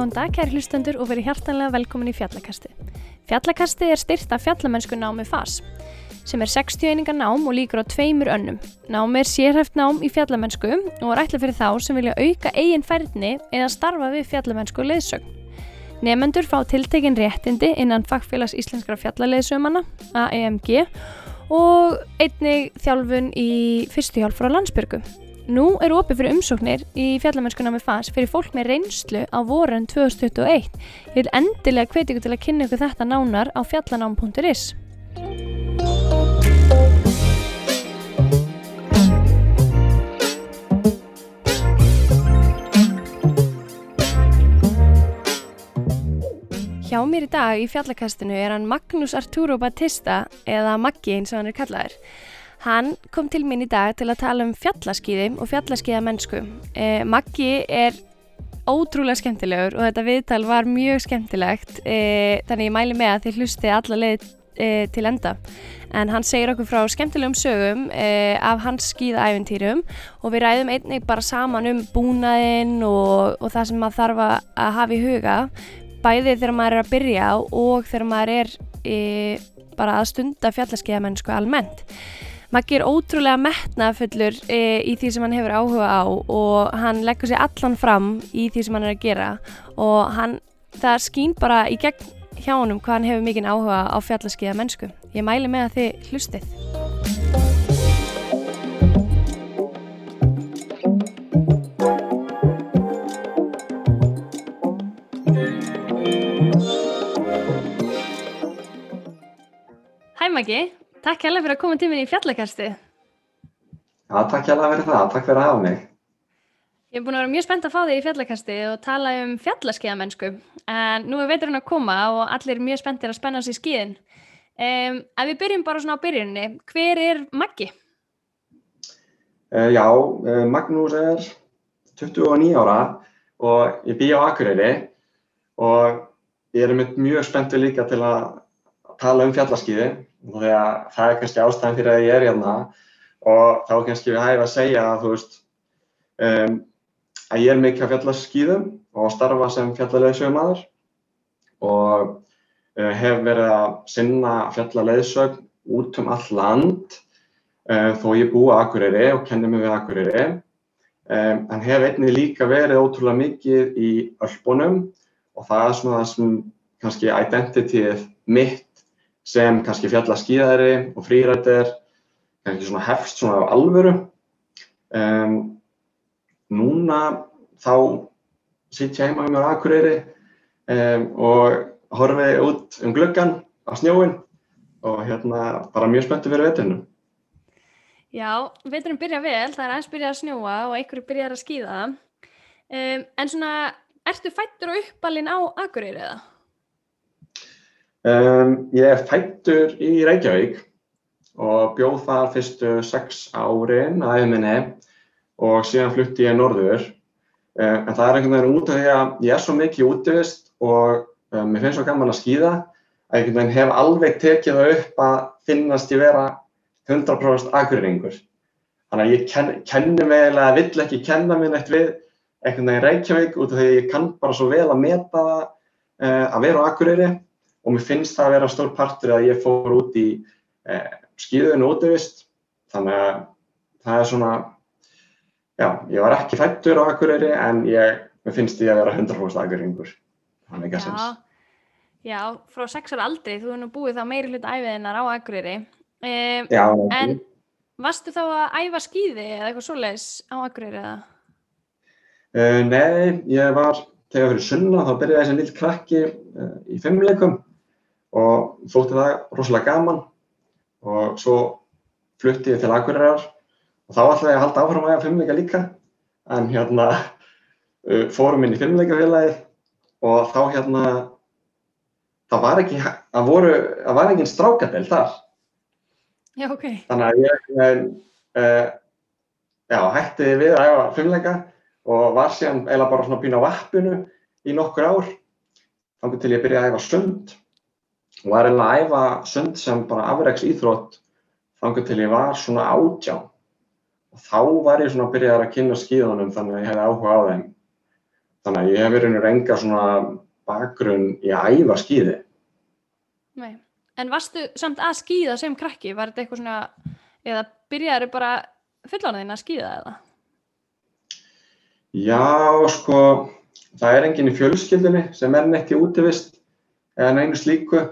Góðan dag, kæri hlustendur og verið hjartanlega velkomin í Fjallakasti. Fjallakasti er styrt af fjallamennsku námi FAS, sem er 60 einingar nám og líkur á tveimur önnum. Námi er sérhæft nám í fjallamennsku og er ætla fyrir þá sem vilja auka eigin færðni eða starfa við fjallamennsku leðsögn. Nefendur fá tiltekin réttindi innan Fagfélags Íslenskra fjallaleðsömanna, AEMG, og einnig þjálfun í fyrstu hjálp frá landsbyrgu. Nú er opið fyrir umsóknir í fjallamennskuna með FAS fyrir fólk með reynslu á voran 2021. Ég vil endilega hveti ykkur til að kynna ykkur þetta nánar á fjallanám.is. Hjá mér í dag í fjallakastinu er hann Magnús Arturo Batista eða Maggi eins og hann er kallaður. Hann kom til mín í dag til að tala um fjallaskýði og fjallaskýða mennsku. Eh, Maggi er ótrúlega skemmtilegur og þetta viðtal var mjög skemmtilegt eh, þannig ég mæli með að þið hlusti alla leið eh, til enda. En hann segir okkur frá skemmtilegum sögum eh, af hans skýðaæventýrum og við ræðum einnig bara saman um búnaðinn og, og það sem maður þarf að hafa í huga bæði þegar maður er að byrja og þegar maður er eh, bara að stunda fjallaskýða mennsku almennt. Maggi er ótrúlega metnafullur e, í því sem hann hefur áhuga á og hann leggur sér allan fram í því sem hann er að gera og hann, það skýn bara í gegn hjá honum hvað hann hefur mikinn áhuga á fjallaskiða mennsku. Ég mæli með að þið hlustið. Hæ Maggi! Takk hérlega fyrir að koma til mér í fjallakasti. Já, takk hérlega fyrir það. Takk fyrir að hafa mig. Ég hef búin að vera mjög spennt að fá þig í fjallakasti og tala um fjallaskíðamennsku. En nú er veiturinn að koma og allir er mjög spenntir að spenna sér skíðin. Um, ef við byrjum bara svona á byrjunni, hver er Maggi? Uh, já, uh, Magnús er 29 ára og ég bý á Akureyri og ég er mjög spenntur líka til að tala um fjallaskíði og það er kannski ástæðan fyrir að ég er hérna. Og þá kannski við hægum að segja að þú veist um, að ég er mikið á fjallaskíðum og starfa sem fjallaleiðsögumæður og uh, hef verið að sinna fjallaleiðsögn út um all land uh, þó ég búi á Akureyri og kenni mig við Akureyri. Um, en hef einnig líka verið ótrúlega mikið í Ölpunum og það er svona það sem kannski identityð mitt sem kannski fjallaskíðari og frírættir kannski svona hefst svona á alvöru. Um, núna þá sitt ég heima um mér á Akureyri um, og horfi út um glöggan á snjóin og hérna bara mjög spenntu fyrir veturinu Já, veturinn byrja vel, það er aðeins byrjað að snjóa og einhverju byrjar að skíða. Um, en svona, ertu fættur og uppalinn á Akureyri eða? Um, ég er fættur í Reykjavík og bjóð þar fyrstu sex árin að minni og síðan flutti ég norður. Um, en það er einhvern veginn út af því að ég er svo mikið útivist og um, mér finnst svo gaman að skýða að einhvern veginn hef alveg tekið það upp að finnast ég vera 100% akureyringur. Þannig að ég ken, kenni mig eða vill ekki kenna mér neitt við einhvern veginn Reykjavík út af því að ég kann bara svo vel að meta það uh, að vera á akureyri og mér finnst það að vera stór partur að ég fór út í eh, skýðun og útvist þannig að það er svona já, ég var ekki fættur á Akureyri en ég, mér finnst ég að vera 100% akureyringur. Sens Já, frá sexar aldrei þú hefði nú búið þá meiri hlut æfiðinnar á Akureyri. Um, Já, en varstu þá að æfa skýði eða eitthvað svoleiðis á Akureyri eða? Uh, nei, ég var þegar fyrir sunna þá byrjaði sem lill krakki uh, í fimmleikum og þótti það rosalega gaman. Og svo flutti ég til Akureyrar. Og þá ætlaði ég að halda áfram að æfa fimmleika líka. En hérna uh, fórum inn í fimmleikafélagið og þá hérna það var ekki, það voru það var engin strákadel þar. Já, ok. Þannig að ég uh, já, hætti við að æfa fimmleika og var síðan eiginlega bara svona býna á vappinu í nokkur ár. Þannig til ég byrjaði að æfa sund og var eiginlega að æfa sund sem bara afreiks íþrótt þannig til ég var svona átján og þá var ég svona að byrja að kynna skíðunum þannig að ég hefði áhuga á þeim þannig að ég hef verið enga svona bakgrunn í að æfa skíði Nei. En varstu samt að skíða sem krakki? Var þetta eitthvað svona, eða byrjaður bara fullorðin að skíða eða? Já, sko það er enginn í fjölskyldinni sem er neitt í útivist eða neinu slíku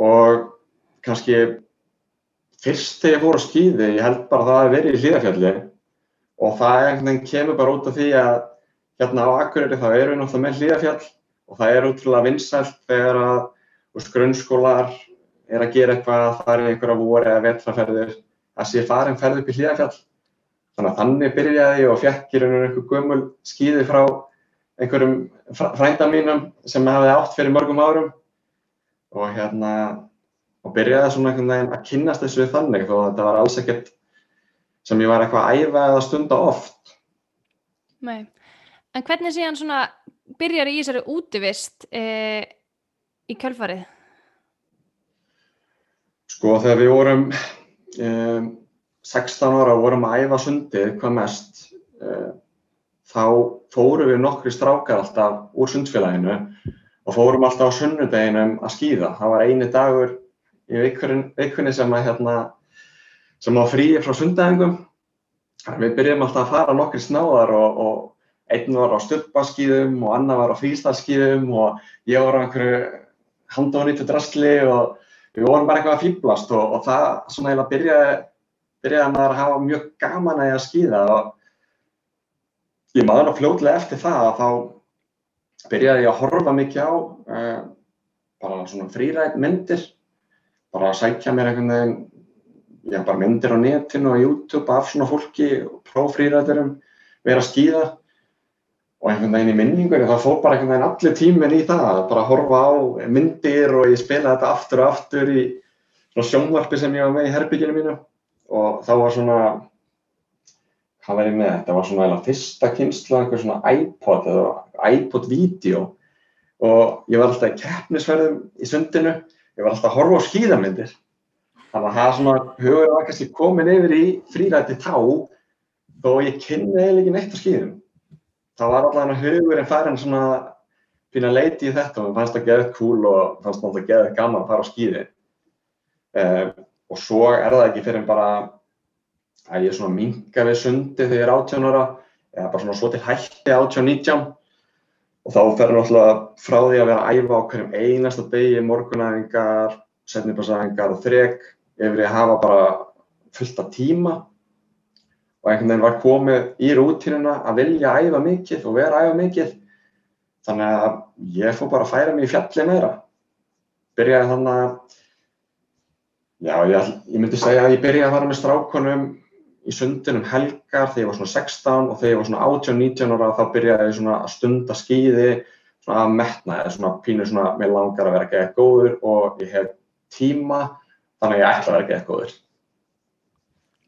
og kannski fyrst þegar ég fór á skýði, ég held bara það að vera í hlýðafjalli og það er, kemur bara út af því að hérna á Akureyri þá erum við náttúrulega með hlýðafjall og það er útrúlega vinsælt þegar að veist, grunnskólar er að gera eitthvað, það er einhverja voru eða vetraferðir, að sé farin ferð upp í hlýðafjall. Þannig að þannig byrjaði ég og fekk í raun og einhver gömul skýði frá einhverjum frænda mínum sem hefði átt fyrir mörgum árum og hérna og byrjaði svona einhvern veginn að kynast þessu við þannig þó að þetta var alls ekkert sem ég var eitthvað að æfa eða stunda oft. Nei, en hvernig síðan svona byrjar í þessari útivist e, í kjölfarið? Sko þegar við vorum e, 16 ára og vorum að æfa sundið hvað mest e, þá fórum við nokkri strákar alltaf úr sundfélaginu og fórum alltaf á sunnudeginum að skýða. Það var eini dagur í vikunni sem að hérna sem á fríi frá sundæðingum. Við byrjum alltaf að fara nokkri snáðar og, og einn var á stuppaskýðum og annar var á frístalskýðum og ég var á einhverju handónýttu drastli og við vorum bara eitthvað að fýblast og, og það svona eiginlega byrjaði, byrjaði maður að hafa mjög gaman að skýða og ég maður að fljóðlega eftir það að þá byrjaði ég að horfa mikið á uh, bara svona frírætt myndir bara að sækja mér einhvern veginn, já bara myndir á netinu og YouTube af svona fólki og prófrýræðurum, vera að skýða og einhvern veginn í minningunni þá fór bara einhvern veginn allir tíminn í það, bara að horfa á myndir og ég spila þetta aftur og aftur í svona sjónvarpi sem ég var með í herbygginu mínu. Og þá var svona, hvað var ég með, þetta var svona fyrsta kynsla, einhver svona iPod eða iPod-vídeó og ég var alltaf í keppnisverðum í sundinu. Ég var alltaf að horfa á skíðamyndir. Þannig að það svona hugur var kannski komin yfir í frírætti tá þó ég kynni eiginlega ekki neitt á skíðum. Þá var alltaf hugurinn farin svona fyrir að leiti í þetta og mér fannst það geðið cool og fannst það geðið gaman að fara á skíði um, og svo er það ekki fyrir bara að ég svona minga við sundi þegar ég er 18 ára eða bara svona svo til hætti 18-19 og þá fer náttúrulega frá því að vera að æfa á hverjum einasta degi, morgunæfingar, setniparsæfingar og þrek yfir að hafa bara fullt af tíma. Og einhvern veginn var komið í rútínuna að vilja að æfa mikið og vera að æfa mikið. Þannig að ég fór bara að færa mig í fjalli meira. Byrjaði þannig að já, ég, ég myndi segja að ég byrjaði að fara með strákonum í sundinum helgar þegar ég var svona 16 og þegar ég var svona 18-19 ára þá byrjaði ég svona að stunda skýði svona að metna eða svona pínu svona mér langar að vera að geða góður og ég hef tíma þannig að ég ætla að vera að geða góður.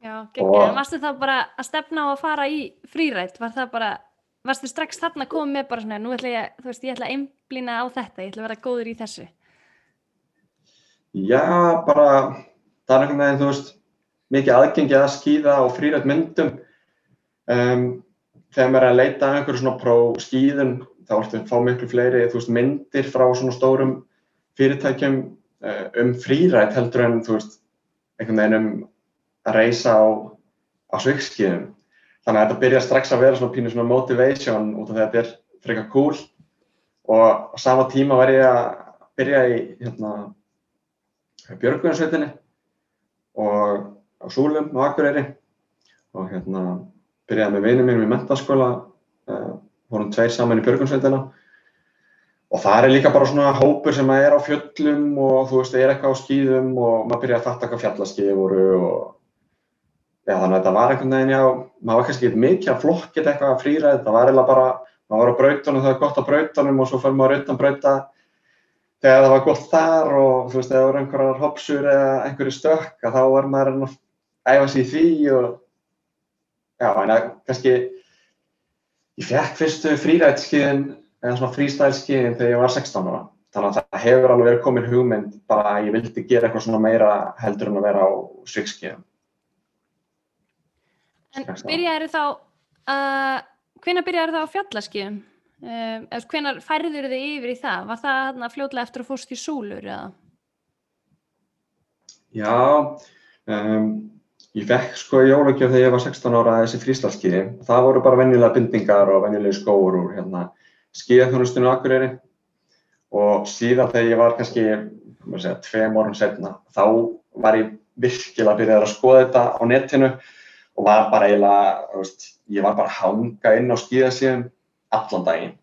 Já, geggið. Varstu þá bara að stefna á að fara í frírætt? Var það bara, varstu strax þarna koma með bara svona, nú ætla ég, þú veist, ég ætla að einblýna á þetta, ég ætla að vera góður í þessu? Já, bara, það er einhvern veginn, þú veist, mikið aðgengi að skýða og frýrætt myndum. Um, þegar maður er að leita af einhverju svona pró skýðun þá ertu að fá miklu fleiri veist, myndir frá svona stórum fyrirtækjum uh, um frýrætt heldur en veist einhvern veginn um að reysa á, á svikskýðum. Þannig að þetta byrja strax að vera svona pínu svona motivation út af þetta er frekar cool og á sama tíma var ég að byrja í hérna, Björgunarsveitinni og á Súlum á Akureyri og hérna byrjaði með vinið mínum í mentaskóla uh, vorum tveir saman í Björgunsveitina og það er líka bara svona hópur sem er á fjöllum og þú veist, er eitthvað á skýðum og maður byrjaði að fatta hvað fjallaskýði voru og já, þannig að þetta var einhvern veginn, já, maður var kannski mikið að flokkið eitthvað að frýra, þetta var eiginlega bara maður var á brautunum, það var gott á brautunum og svo fyrir maður utan brauta þegar það var gott þar og þú veist, eða voru einhverjar hoppsur eða einhverju stökk að þá var maður að æfa sér í því og já, en það kannski ég fekk fyrstu frírætskiðin eða svona frístælskiðin þegar ég var 16 ára þannig að það hefur alveg verið komin hugmynd bara að ég vildi gera eitthvað svona meira heldur en að vera á svikskíðum. En byrjaði þá, uh, hvenna byrjaði þá á fjallaskíðum? Um, eða hvenna færður þið yfir í það? Var það hérna fljóðlega eftir að fórst í súlur eða? Já, um, ég fekk sko í jólagjöf þegar ég var 16 ára þessi fríslalskíði. Það voru bara venjulega bindingar og venjulegi skóur úr hérna, skíðaþjónustunum Akureyri og síðan þegar ég var kannski, segja, tveim orðin setna, þá var ég virkilega að byrja að skoða þetta á netinu og var bara eiginlega, veist, ég var bara að hanga inn á skíðasíðum allan daginn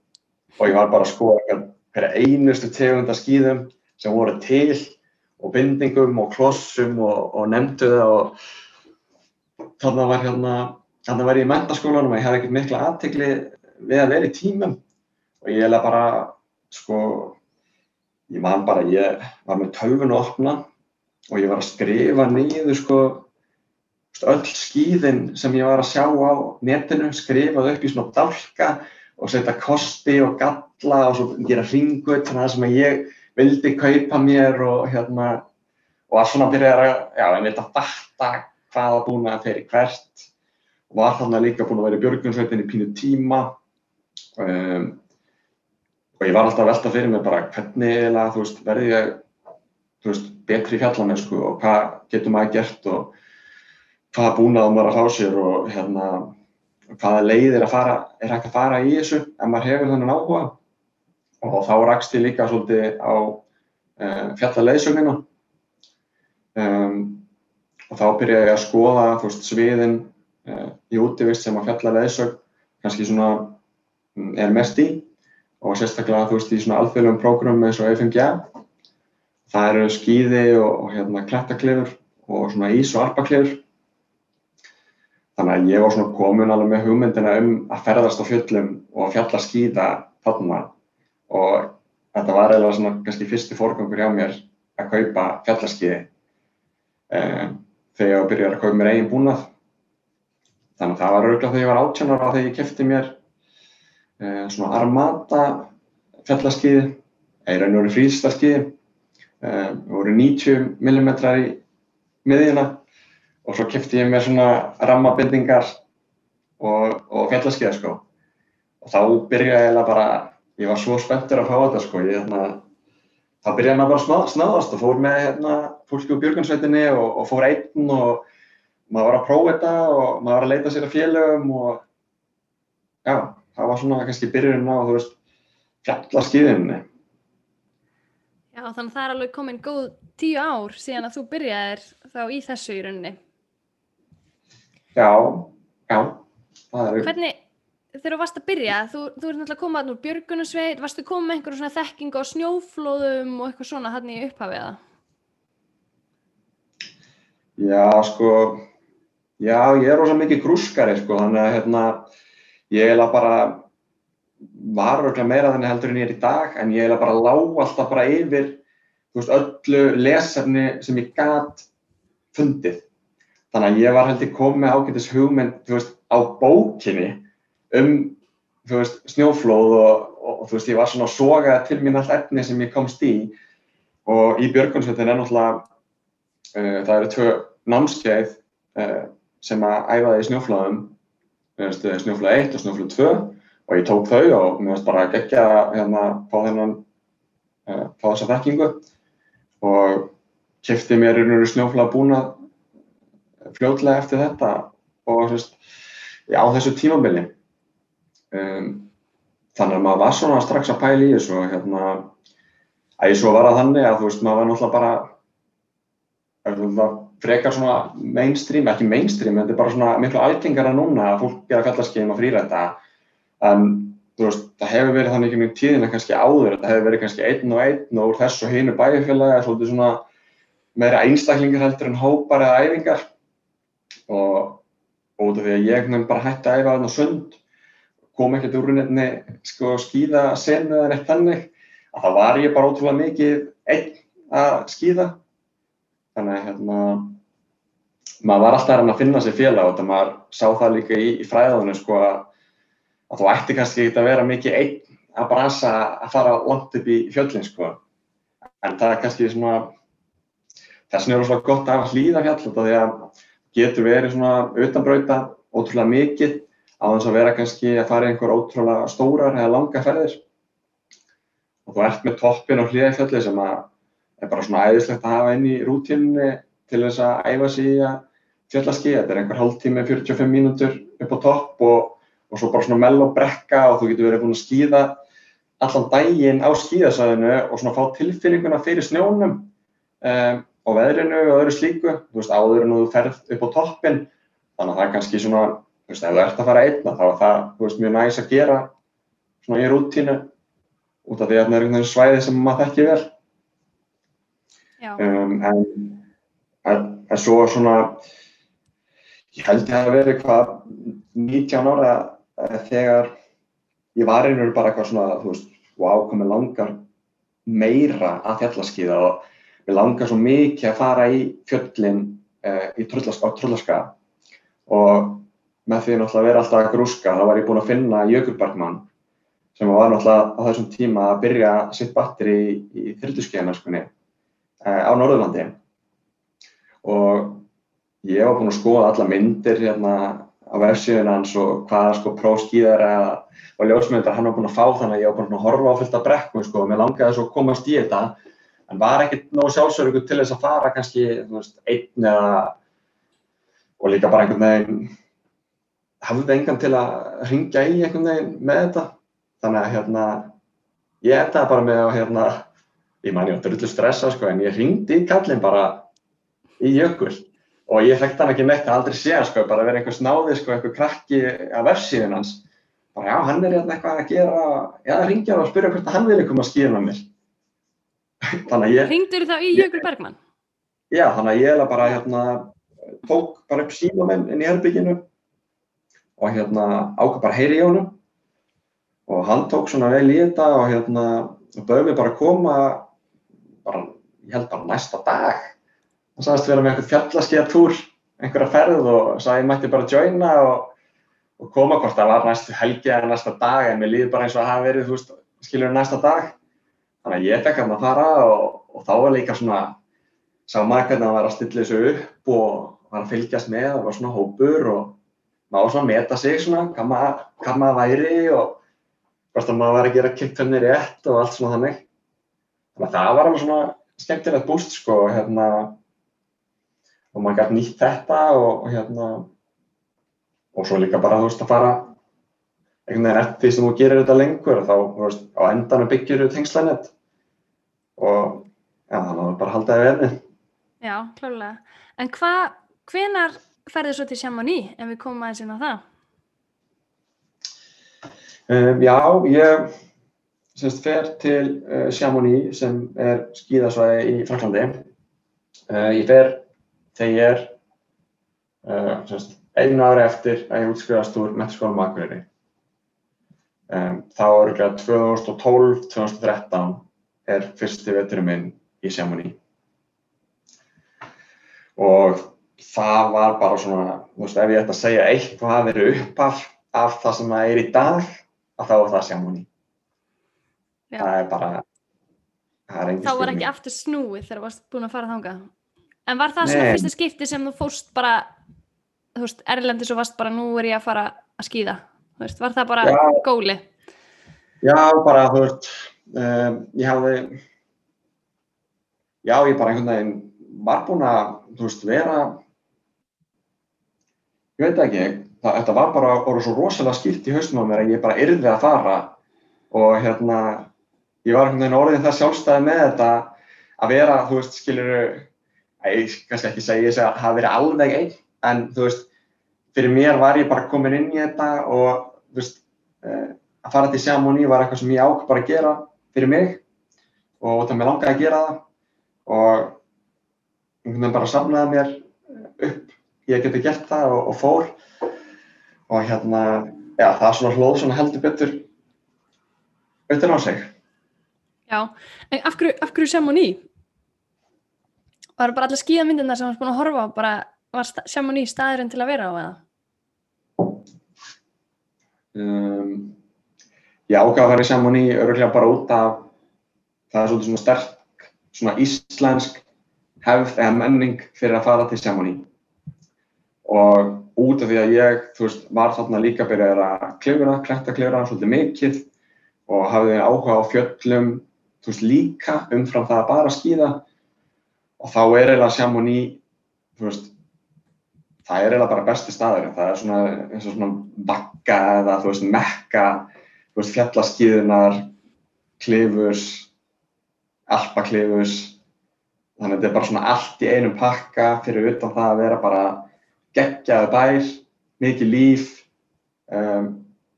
og ég var bara að skoða hverja einustu tegunda skíðum sem voru til og bindingum og klossum og, og nefndu það og þannig var hérna, þannig var ég í mentaskólanum og ég hafði ekkert mikla aðtegli við að vera í tímum. Og ég hefði bara, sko, ég man bara, ég var með tölvun og opna og ég var að skrifa niður, sko, öll skíðin sem ég var að sjá á netinu, skrifað upp í svona dálka og setja kosti og galla og svo gera hringut þannig að það sem ég vildi kaupa mér og hérna og að svona byrja að, já, ég veit að fatta hvaða búin að þeirri hvert. Var þarna líka búin að vera í björgunsveitin í pínu tíma. Um, og ég var alltaf að velta fyrir mig bara hvernig eða, þú veist, verði ég þú veist, betri í fjallamennsku og hvað getur maður gert og hvaða búnað maður að fá sér og hérna hvaða leið er að fara, er hægt að fara í þessu ef maður hefur þennan áhuga. Og þá rakst ég líka svolítið á uh, fjallarleiðsögnina um, og þá byrjaði ég að skoða veist, sviðin uh, í útivist sem að fjallarleiðsögn kannski svona um, er mest í. Og sérstaklega þú veist í svona alþjóðlegum prógrum eins og FMG það eru skýði og, og hérna klettaklifur og svona ís og arpaklifur. Þannig að ég var svona komin alveg með hugmyndina um að ferðast á fjöllum og fjalla skýða þarna. Og þetta var eiginlega svona kannski fyrsti fórgangur hjá mér að kaupa fjallaskýði um, þegar ég byrjaði að kaupa mér eigin búnað. Þannig að það var auðvitað þegar ég var 18 ára þegar ég kefti mér um, svona Armata fjallaskýði, eða raun og veru frístalskýði, um, voru 90 mm í miðjuna og svo kæfti ég mér svona rammabindingar og, og fjallaskiða sko. Og þá byrjaði ég bara, ég var svo spenntur að fá þetta sko, ég hérna, þá byrjaði maður bara að snáðast og fór með hérna fólki úr björgunsveitinni og, og fór einn og maður var að prófa þetta og maður var að leita sér að félögum og já, það var svona kannski byrjun á, þú veist, fjallaskiðinni. Já, þannig að það er alveg komin góð tíu ár síðan að þú byrjaðir þá í þessu í rauninni. Já, já. Hvernig, þegar þú varst að byrja, þú, þú ert náttúrulega komað úr Björgunusveit, varstu komið með einhverjum svona þekking á snjóflóðum og eitthvað svona hann í upphafiða? Já, sko, já, ég er rosa mikið grúskari, sko, þannig að hérna, ég er bara, var örgulega meira þannig heldur en ég er í dag, en ég er bara lág alltaf bara yfir, þú veist, öllu lesefni sem ég gæt fundið. Þannig að ég var held ég komið ágætis hugmynd, þú veist, á bókinni um, þú veist, snjóflóð og, og, og þú veist, ég var svona að soga til mín all efni sem ég komst í og í Björgunsveitin er náttúrulega, það eru tvö námskeið uh, sem að æfaði í snjóflóðum, snjóflóð 1 og snjóflóð 2 og ég tók þau og mér varst bara að gegja hérna á þennan, á þessa þekkingu. Og kæfti mér einhverju snjóflóða búnað fljóðlega eftir þetta og veist, á þessu tímabili. Um, þannig að maður var svona strax að pæla í þessu og hérna að ég svo var að þannig að þú veist maður var náttúrulega bara frekar svona mainstream, ekki mainstream en þetta er bara svona miklu algengara núna að fólk gera fjallarskeiðum að frýræta en þú veist það hefur verið þannig ekki mjög tíðina kannski áður þetta hefur verið kannski einn og einn og úr þessu hínu bæjarfélagi svolítið svona meira einstaklingar heldur en hópar eða æfingar. Og út af því að ég nefn bara hætti að æfa þarna sund kom ekkert úr nefni sko, skýða senu eða neitt þannig að það var ég bara ótrúlega mikið einn að skýða þannig að hérna maður var alltaf að finna sér félag og það maður sá það líka í, í fræðunum sko að, að þú ætti kannski ekki að vera mikið einn að brasa að fara langt upp í fjöllin sko. En það er kannski svona, þess vegna er það svona gott að hlýða fjall þetta því að getur verið svona utanbrauta ótrúlega mikið á þess að vera kannski að fara einhver ótrúlega stórar eða langa ferðir. Og þú ert með toppin og hlýðafjalli sem að er bara svona æðislegt að hafa inn í rútinni til þess að æfa sig í að fjallaski. Þetta er einhver hálftími, 45 mínútur upp á topp og, og svo bara svona mell og brekka og þú getur verið búin að skýða allan daginn á skýðasæðinu og svona fá tilfinninguna fyrir snjónum um, og veðrinu og öðru slíku, þú veist, áður en þú ferð upp á toppin, þannig að það er kannski svona, þú veist, ef þú ert að fara einna þá er það, þú veist, mjög næst að gera svona í rútínu út af því að það er einhvern veginn svæði sem maður þekki vel um, en, en, en svo svona ég held að það verið hvað 19 ára þegar ég var einhverju bara eitthvað svona, þú veist, wow, hvað mér langar meira að fjallaskýða og mér langar svo mikið að fara í fjöllin uh, í Tröllaska og með því náttúrulega að vera alltaf að grúska þá var ég búinn að finna Jökulbergmann sem var náttúrulega á þessum tíma að byrja sitt batteri í, í þyrluskeiðamerskunni uh, á Norðurlandi og ég var búinn að skoða alla myndir hérna á vefsíðun hans og hvaða sko próskýðar og ljósmyndar hann var búinn að fá þannig að ég var búinn að horfa á fullt af brekkum sko og mér langaði svo að komast í þetta en var ekkert nógu sjálfsögur til þess að fara kannski veist, einn eða og líka bara einhvern veginn hafði engan til að ringja í einhvern veginn með þetta. Þannig að hérna ég endaði bara með að hérna ég man ég var drullu stressa sko en ég ringdi í kallin bara í jökul. Og ég þekkti hann ekki neitt að aldrei sé sko bara verið einhver snáði sko einhver krakki af vefsíðun hans. Bara já hann er hérna eitthvað að gera já ringja hann og spyrja hvort hann vilja koma að skýra mér. Ringdur þá í Jökul Bergman? Já, þannig að ég bara hérna, tók bara upp síma minn inn í herbygginu og hérna ákvað bara heyri í honum. Og hann tók svona vel í þetta og hérna bauði mig bara að koma bara, ég held bara næsta dag hann sagðist vera með eitthvað fjallaskíðatúr einhverja ferð og sagði ég mætti bara joina og, og koma hvort það var næstu helgi eða næsta dag en mér líði bara eins og að hafa verið, þú veist, skiljur næsta dag Þannig að ég fekk að fara og, og þá var líka svona, sá maður hvernig hann var að stilla þessu upp og var að fylgjast með, það var svona hópur og maður svona að meta sig svona, hvað maður, maður væri og hvort að maður var að gera kiptönni rétt og allt svona þannig. Það var alveg svona skemmtilegt búst sko og hérna, og maður gæti nýtt þetta og, og hérna, og svo líka bara þú veist að fara einhvern veginn eftir sem þú gerir þetta lengur þá veist, á endanum byggir þú tengslanett og já, þannig að það bara haldaði við enni. Já, klálega. En hvað, hvenar ferður svo til Chamonix ef við komum aðeins inn á það? Um, já, ég semst fer til uh, Chamonix sem er skíðasvæði í Franklandi. Uh, ég fer þegar er uh, semst, einu ári eftir að ég útskrifast úr Metaskóla Makureyri. Um, þá eru ekki að 2012-2013 er fyrsti veturum minn í Chamonix og það var bara svona, þú veist, ef ég ætti að segja eitthvað að vera uppaf af það sem það er í dag, að þá er það Chamonix. Já. Það er bara, það er. Þá var ekki aftur snúið þegar þú varst búin að fara þánga. En var það Nei. svona fyrsta skipti sem þú fórst bara, þú veist, Erlendis og varst bara nú er ég að fara að skýða? Veist, var það bara já, góli? Já, bara þú veist, um, ég hafði, já ég bara einhvern veginn var búinn að, þú veist, vera, ég veit ekki, það, þetta var bara orðið svo rosalega skipt í haustum á mér að ég bara yrði að fara og hérna, ég var einhvern veginn orðið það sjálfstæði með þetta að vera, þú veist, skiljuru, ég kannski ekki segja þess að það hafi verið alveg einn, en þú veist, fyrir mér var ég bara komin inn í þetta og veist, uh, að fara til Chamonix var eitthvað sem ég ákvað bara að gera fyrir mig og það mér langaði að gera það og einhvern veginn bara samlaði mér upp. Ég geti gert það og, og fór og hérna, já það er svona hlóð svona heldur betur betur á sig Já, en af hverju, af hverju Chamonix? Var bara allir skíðamyndina sem varst búin að horfa á bara var Chamonix staðurinn til að vera á eða? Um, ég ákvaði að fara í Chamonix öruglega bara út af það er svolítið svona sterk, svona íslensk hefð eða menning fyrir að fara til Chamonix og út af því að ég, þú veist, var þarna líka byrjað að klifra, kletta klifra svolítið mikið og hafði áhuga á fjöllum, þú veist, líka umfram það að bara skýða og þá er eiginlega Chamonix, þú veist, það er eiginlega bara besti staður, það er svona eins og svona bakka eða þú veist, mekka, þú veist, fjallaskýðunar, klifurs, alpaklifurs, þannig að þetta er bara svona allt í einum pakka fyrir utan það að vera bara geggjaði bær, mikið líf, um,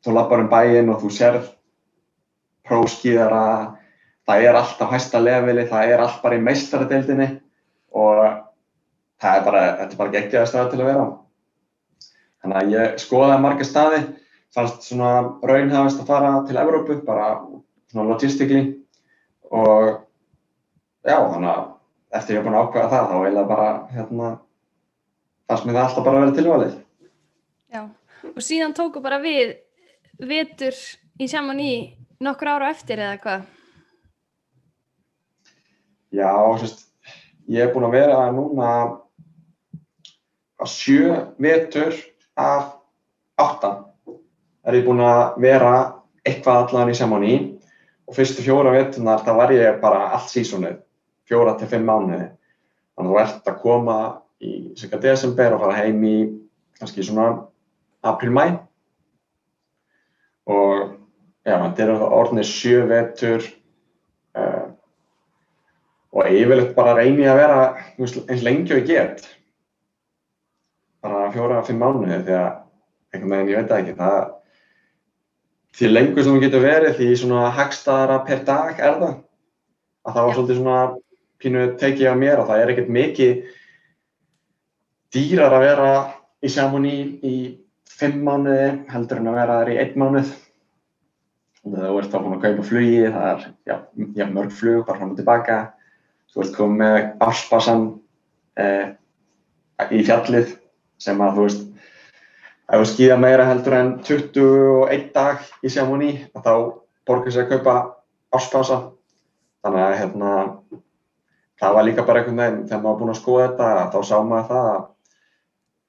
þú lappar um bæinn og þú serð próskýðara, það er allt á hæsta leveli, það er allt bara í meistaradeildinni og það er bara, þetta er bara geggjaði stað til að vera á. Þannig að ég skoðaði marga staði, fannst svona raunhafist að fara til Evrópu, bara svona logistikli og já, þannig að eftir ég hef búin að ákvæða það, þá ég bara hérna fannst mér það alltaf bara að vera tilvalið. Já, og síðan tóku bara við vetur í saman í nokkur ára eftir eða hvað? Já, sérst, ég hef búin að vera núna að sjö vetur af átta er ég búin að vera eitthvað allan í saman í og fyrstu fjóra veturnar það var ég bara allt sísónið, fjóra til fimm mánuði. Þannig að þú ert að koma í cirka desember og fara heim í kannski svona april-mæ og já, þetta eru orðinir sjö vetur uh, og yfirleitt bara reyni að vera eins lengi og ég get bara fjóra-fimm mánuði því að einhvern veginn ég veit ekki það því lengur sem þú getur verið því svona hagstaðara per dag er það að það var svolítið svona pínu tekið á mér og það er ekkert mikið dýrar að vera í Chamonix í fimm mánuði heldur en að vera þar í einn mánuð. Þú ert þá að kaupa flugi, það er já, já, mörg flug, bara fram og tilbaka. Þú ert komið með áspassan eh, í fjallið sem að þú veist, ef þú skýða meira heldur en 21 dag í Chamonix, þá borgar sér að kaupa áspassa. Þannig að hérna, það var líka bara einhvern veginn, þegar maður var búinn að skoða þetta, þá sá maður það að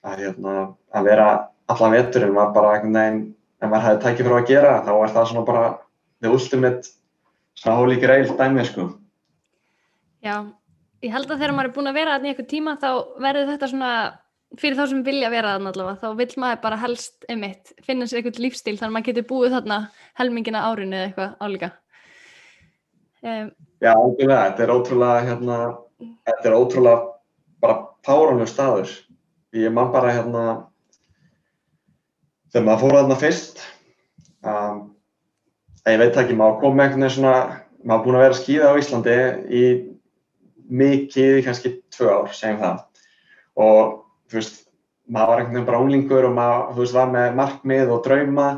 að, hérna, að vera allan veturinn var bara einhvern veginn, ef maður hefði tækið fyrir að gera, þá er það svona bara the ultimate svona holy grail dæmi, sko. Já, ég held að þegar maður er búin að vera þarna í eitthvað tíma þá verður þetta svona, fyrir þá sem vilja vera þarna allavega, þá vil maður bara helst emitt, finna sér eitthvað lífstíl þannig að maður getur búið þarna helmingina árinu eða eitthvað álíka. Um, Já, ákveðlega, þetta er ótrúlega, hérna, þetta er ótrúlega bara páranlega staður ég man bara hérna þegar maður fór þarna fyrst um, ég veit ekki, maður kom með einhvern veginn svona maður búin að vera að skýða á Íslandi í mikið, kannski tvö ár, segjum það. Og þú veist, maður var einhvern veginn bara unglingur og maður, þú veist, var með markmið og drauma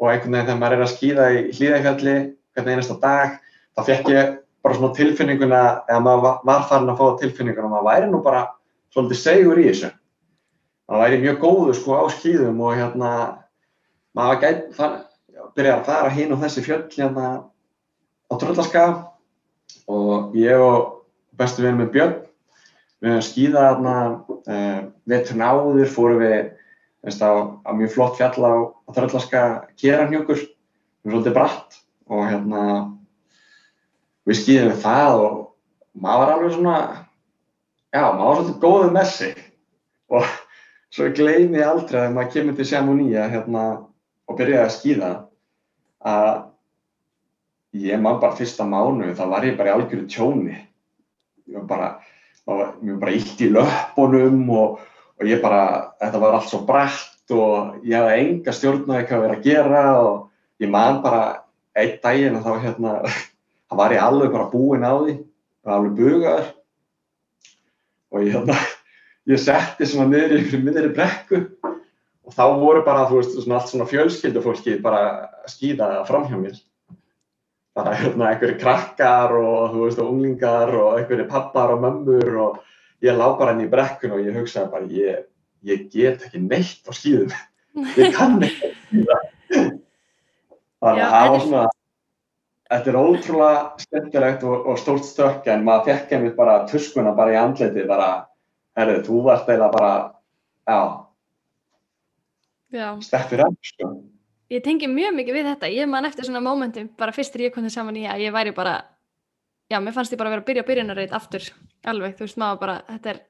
og einhvern veginn þegar maður er að skýða í hlýðækjalli hvern einasta dag, þá fekk ég bara svona tilfinninguna, eða maður var farin að fá tilfinninguna maður væri nú bara svolítið segur í þessu. Það væri mjög góður sko á skýðum og hérna maður gæti þar, byrja að fara hín og þessi fjöll hérna á Tröllaska og ég og bestu vinnu með Björn við höfum skýðað hérna uh, veturinn áður fórum við veist, á, á mjög flott fjall á, á við erum svolítið bratt og hérna við skýðum við það og maður var alveg svona já, maður var svolítið góðið með sig. Og svo ég gleymi aldrei að maður kemur til Chamonix hérna, og byrjaði að skýða að ég maður bara fyrsta mánu þá var ég bara í algjörðu tjóni var bara, bara illt í löpunum og, og ég bara, þetta var allt svo brætt og ég hafði enga stjórnaði hvað verið að gera og ég man bara einn daginn og þá hérna þá var ég alveg bara búinn á því alveg bugaður og ég hérna ég setti svona niður einhverju miðri brekku og þá voru bara, þú veist, svona allt svona fjölskyldufólki bara að skýða fram hjá mér. Bara hérna einhverju krakkar og, þú veist, og unglingar og einhverju pappar og mömmur og ég lág bara inn í brekkun og ég hugsaði bara, ég, ég get ekki neitt á skýðum. Ég kann ekki að skýða. Þannig að það var svona, þetta er ótrúlega skemmtilegt og, og stórt stökk en maður fekk einmitt bara tuskuna bara í andliti bara, herru, þú varst eða bara, já, já. steftir enn, sko. Ég tengi mjög mikið við þetta, ég man eftir svona mómentum bara fyrstir ég kom þess saman í að ég væri bara, já, mér fannst ég bara að vera að byrja byrjunarreit aftur, alveg, þú veist, maður bara, þetta er,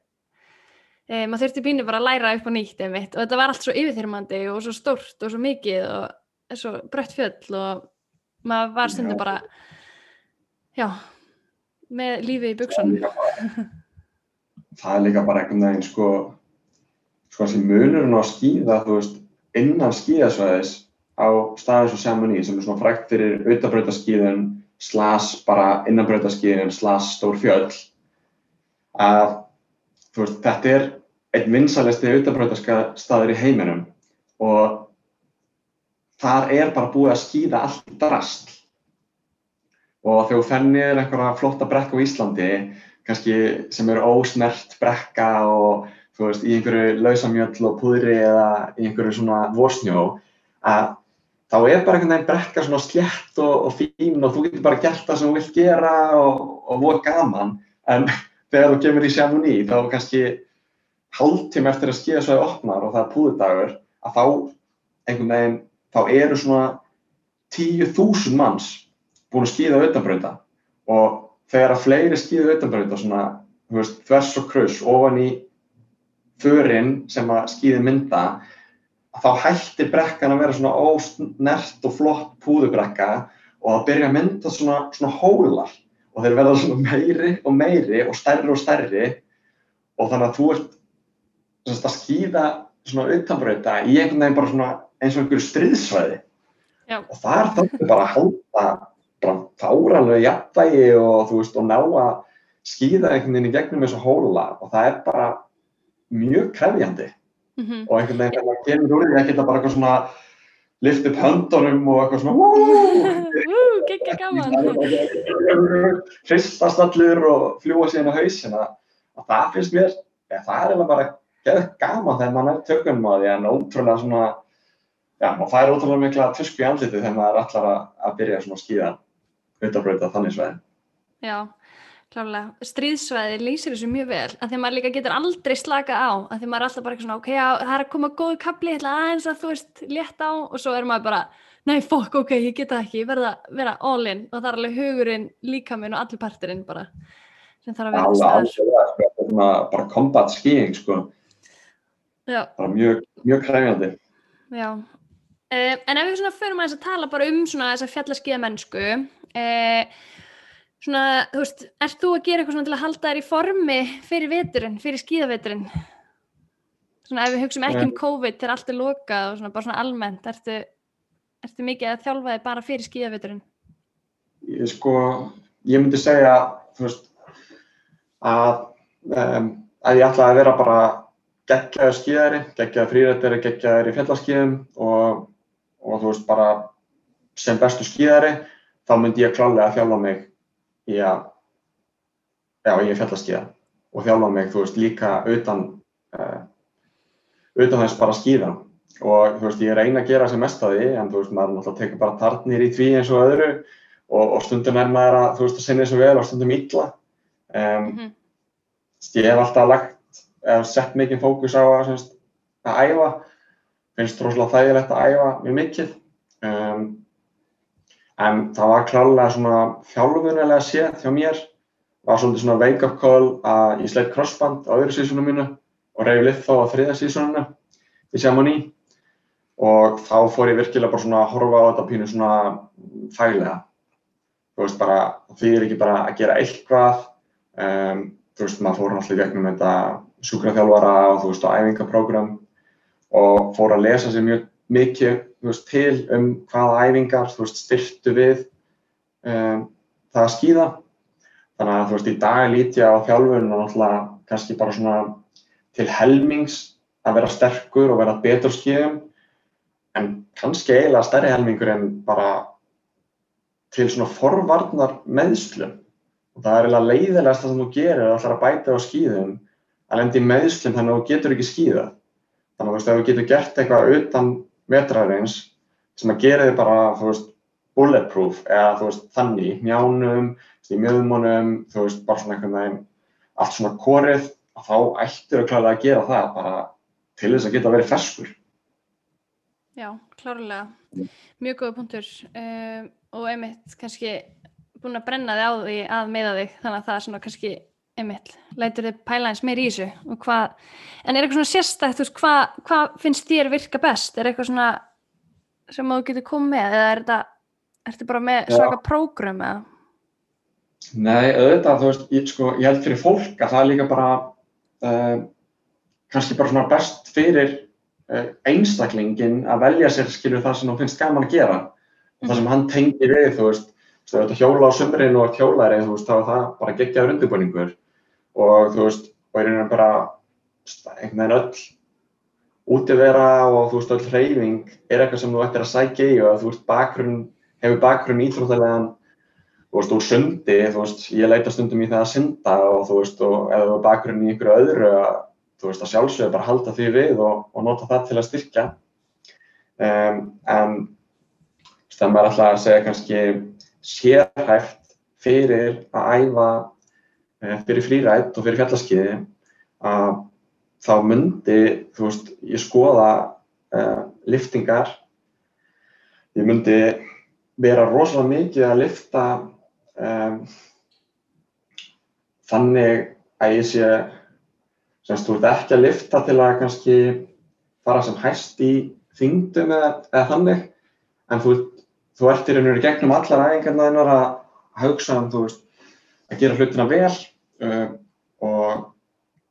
e, maður þurfti bínu bara að læra upp á nýtt einmitt og þetta var allt svo yfirþyrmandi og svo stórt og svo mikið og svo brött fjöll og maður var stundum bara já með lífi í buksunum það er líka bara einhvern veginn sko sko þessi munurinn á skíða þú veist, innan skíðasvæðis á staðins og Chamonix sem er svona frækt fyrir auðabrautaskíðun slas bara innanbrautaskíðun slas stór fjöll að veist, þetta er einn vinsalisti auðabrautastaður í heiminum. Og þar er bara búið að skýða allt drast. Og þegar þú fennir einhverja flotta brekka á Íslandi kannski sem eru ósnert brekka og þú veist í einhverju lausamjöll og púðri eða í einhverju svona vorsnjó að þá er bara einhvern veginn brekka svona slétt og, og fín og þú getur bara gert það sem þú vilt gera og, og voru gaman. En þegar þú kemur í Chamonix þá kannski hálftíma eftir að skýða svo að opnar og það er púðurdagur að þá einhvern veginn þá eru svona 10.000 manns búin að skýða auðanbrönda og þegar að fleiri skýða auðanbrönda svona, veist, þvers og kruss ofan í förinn sem að skýði mynda þá hættir brekkan að vera svona ósnert og flott púðubrekka og það byrja að mynda svona, svona hólar. Og þeir verða svona meiri og meiri og stærri og stærri. Og þannig að þú ert að skýða svona auðanbrönda í einhvern veginn bara svona eins og einhverju stríðsvæði. Já. og þar þarf bara að halda bara fáranlega jafnvægi og þú veist og ná að skýða einhvern veginn í gegnum þessu hóla. Og það er bara mjög krefjandi mm -hmm. og einhvern veginn þegar maður kemur úr því að geta bara eitthvað svona lift upp höndunum og eitthvað svona Gekka gaman Hristast allur og fljúa síðan á hausina og það finnst mér, ja, það er bara geðið gaman þegar maður er tökum á því en ótrúlega svona já, maður fær ótrúlega mikla tusku í andlitið þegar maður er allar að, að byrja svona að skýða auðvitaðbröða þannig sveið. Já, klálega. Stríðsvæði lýsir þessu mjög vel, af því að maður líka getur aldrei slaka á, af því að maður er alltaf bara eitthvað svona, ok, já, það er að koma góð kapli, ætla aðeins að þú veist, létt á og svo er maður bara, nei, fokk, ok, ég geta ekki, ég verða að vera all in og það er alveg hugurinn, líka minn og allir parturinn bara, sem þarf að vera staðar. Sko, bara combat skiing, sko. Já. Bara mjög, mjög kræfjandi. Já, Uh, en ef við svona förum að þess að tala bara um svona þess að fjallaskiða mennsku uh, svona, þú veist, ert þú að gera eitthvað svona til að halda þær í formi fyrir veturinn, fyrir skíðaveturinn svona ef við hugsaum ekki um COVID til allt er lokað og svona bara svona almennt ertu, ertu mikið að þjálfa þig bara fyrir skíðaveturinn? Ég sko, ég myndi segja þú veist að, um, að ég ætla að vera bara geggjaður skíðari, geggjaður frírættari, geggjaður í fjallaskíðum og og þú veist bara sem bestu skíðari þá myndi ég klálega að þjálfa mig í að já, ég er fjallaskíða og þjálfa mig, þú veist, líka utan uh, utan þess bara skíða. Og þú veist, ég reyna að gera sem mest að því en þú veist, maður náttúrulega tekur bara tartnir í því eins og öðru. Og, og stundum er maður að, þú veist, að sinna þessu vel og stundum illa. Um, mm -hmm. ég hef alltaf lagt eða sett mikið fókus á að, semst, að æfa. Finnst rosalega þægilegt að æfa mjög mikið. Um, en það var klálega svona þjálfunilega séð hjá mér. Var svolítið svona wake up call að ég sleitt crossband á öðru sísónu mínu og reyði litt þá á þriða sísónu í Chamonix. Og þá fór ég virkilega bara svona að horfa á þetta pínu svona þægilega. Þú veist bara, því er ekki bara að gera eitthvað. Um, þú veist, maður fór náttúrulega í gegnum þetta sjúkraþjálfara og þú veist, á æfingaprógram og fór að lesa sér mjög mikið veist, til um hvaða æfingar styrtu við um, það að skýða. Þannig að þú veist, í dag lít ég á þjálfurinn og náttúrulega kannski bara svona til helmings að vera sterkur og vera betur skýðum en kannski eiginlega stærri helmingur en bara til svona forvarnar meðslum og það er eiginlega leiðilegast það sem þú gerir að ætla að bæta á skýðum að lendi meðslum þannig að þú getur ekki skýðað Þannig að þú veist, ef þú getur gert eitthvað utan vetrarins sem að gera þig bara, þú veist, bulletproof eða þú veist þannig, njánum, í mjöðumunum, þú veist, bara svona einhvern veginn allt svona korið, þá ættir að klára að gera það bara til þess að geta verið ferskur. Já, klárlega. Mjög góða punktur um, og einmitt kannski búin að brenna þig á því að meða þig þannig að það er svona kannski einmitt, lætur þið pæla eins meir í þessu og hvað, en er eitthvað svona sérstækt þú veist, hvað, hvað finnst þér virka best? Er eitthvað svona sem þú getur komið með eða er þetta ertu bara með svaka prógram eða? Nei, auðvitað, þú veist, ég, sko, ég held fyrir fólk að það er líka bara uh, kannski bara svona best fyrir uh, einstaklingin að velja sér, skilju, það sem þú finnst gaman að gera. Og það sem hann tengir við, þú veist þú veist, hjóla á sömurinn og hjólaðri, þú veist, þá er það bara geggjaður undirbúningur og þú veist, og einhvern veginn bara einhvern veginn öll útivera og þú veist, öll hreyfing er eitthvað sem þú ættir að sækja í og þú veist, bakgrunn, hefur bakgrunn íþróttalega þú veist, úr sundi, þú veist, ég leita stundum í það að synda og þú veist, og eða þú veist, bakgrunn í einhverju öðru að, þú veist, að sjálfsögðu bara halda því við og, og nota það til að styrkja. Um, en það er alltaf að segja kannski sérhæft fyrir að æfa fyrir frírætt og fyrir fjallaskiði að þá myndi, þú veist, ég skoða uh, liftingar ég myndi vera rosalega mikið að lifta um, þannig að ég sé semst þú ert ekki að lifta til að kannski fara sem hæst í þingdum eða, eða þannig en þú, þú ert í raun og veru gegnum allar æfingarna þinnar að hugsa um þú veist að gera hlutina vel uh, og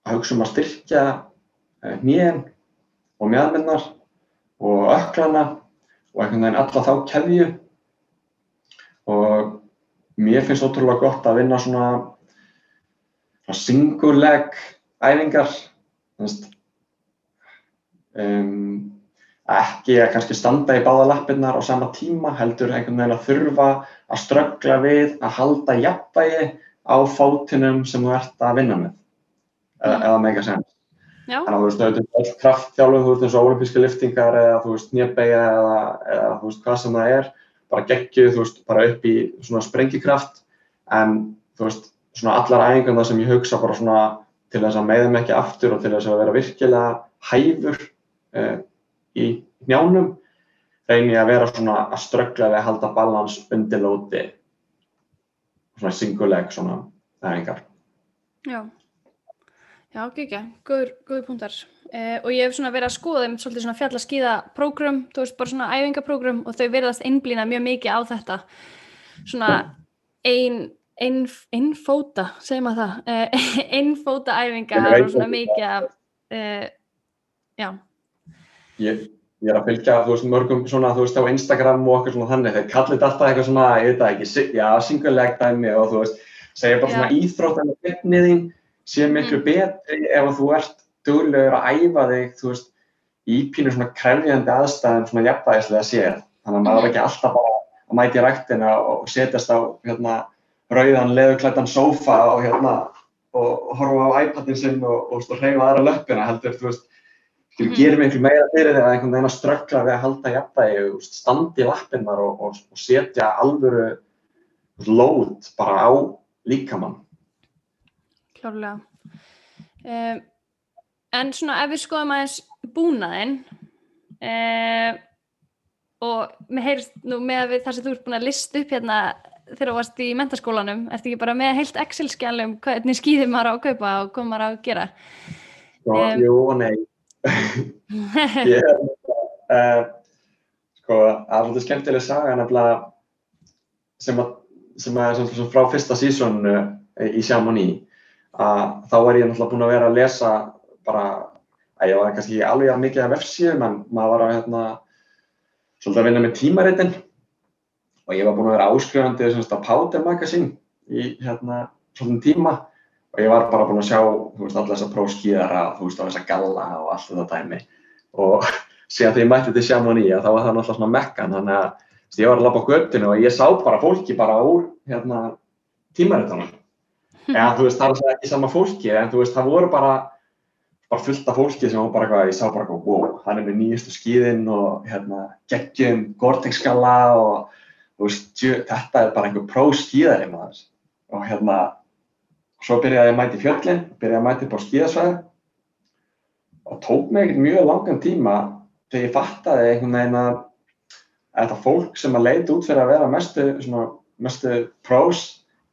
að hugsa um að styrkja uh, nýjen og mjöðminnar og öklana og einhvern veginn alla þá keðju. Og mér finnst ótrúlega gott að vinna svona, svona single leg æfingar um, ekki að kannski standa í báða lappirnar á sama tíma heldur einhvern veginn að þurfa að ströggla við að halda jafnvægi á fótunum sem þú ert að vinna með eða, eða mega Já, Þannig að þú veist, auðvitað öll kraftþjálfum, þú veist, eins og olimpíska liftingar eða þú veist, nýjabæja eða, eða þú veist, hvað sem það er, bara geggjuð, þú veist, bara upp í svona sprengikraft, en þú veist, svona allar æfingarna sem ég hugsa bara svona til þess að meiða mig ekki aftur og til þess að vera virkilega hæfur uh, í njánum, reyni að vera svona að ströggla við að halda balans undir lóti, svona single leg svona æfingar. já. Já, ekki ekki, góður, punktar. Uh, og ég hef svona verið að skoða þeim svolítið svona fjallaskíða prógram, þú veist, bara svona æfingaprógram og þau verðast einblýna mjög mikið á þetta. Svona ein, ein, einfóta, segir maður það, uh, einfóta æfingar og svona mikið af, uh, já, ég, ég er að fylgja þú veist, mörgum svona, þú veist, á Instagram og okkur svona þannig, þeir kallir þetta alltaf eitthvað svona, ég veit það ekki, já, single leg dæmi og þú veist, segja bara Já. svona íþrótt en fitnið þín sé miklu Mm. betri ef að þú ert duglegur að æfa þig, þú veist, í pínu svona krefjandi aðstæðum svona jafnvægislega séð, þannig að maður Mhm. ekki alltaf bara að mæti í ræktina og setjast á hérna rauðan leðuklættan sófa og hérna og og horfa á iPadin sinn og, og, og hreyfa aðra löppina heldur, þú veist, Skilur, Mhm. gerir miklu meira fyrir þegar einhvern veginn að ströggla við að halda jafnvægi, þú veist, standi lappinnar og, og, og setja alvöru þú lót bara á líkamann. klárlega. Um, en svona ef við skoðum aðeins búnaðinn um, og mér heyrst nú með að við þar sem þú ert búin að lista upp hérna þegar þú varst í mentaskólanum, ertu ekki bara með heilt Excel-skjál um hvernig skýðir maður á að kaupa og hvað maður á að gera? Sko, Em. jú og nei. Ég er, uh, sko, það er svolítið skemmtileg saga nefnilega sem að, sem að sem, sem frá fyrsta sísonu í Chamonix að þá var ég náttúrulega búinn að vera að lesa bara, að ég var kannski ekki alveg jafn mikið af vefsíðum en maður var að hérna, svolítið að vinna með tímaritin. Og ég var búinn að vera áskrifandi á Powder Magazine í hérna svolítið tíma og ég var bara búinn að sjá þú veist, alla þessa próskíðara, þú veist, á þessa galla og allt þetta dæmi. Og síðan þegar ég mætti Chamonix að þá var það náttúrulega svona mekkan þannig að veist, ég var að labba á göttinu og ég sá bara fólki bara úr hérna tímaritunum eða þú veist, það er ekki sama fólki en þú veist, það voru bara bara fullt af fólki sem var bara eitthvað, ég sá bara eitthvað, wow, hann er með nýjustu skíðin og hérna, geggjum, Gore-Tex skalla og þú veist, þetta er bara einhver próskíðari maður. Og hérna svo byrjaði ég að mæti fjöllin, byrjaði að mæti upp á skíðasvæði. Og tók mig mjög langan tíma þegar ég fattaði einhvern veginn að þetta fólk sem að leita út fyrir að vera mestu, svona, mestu prós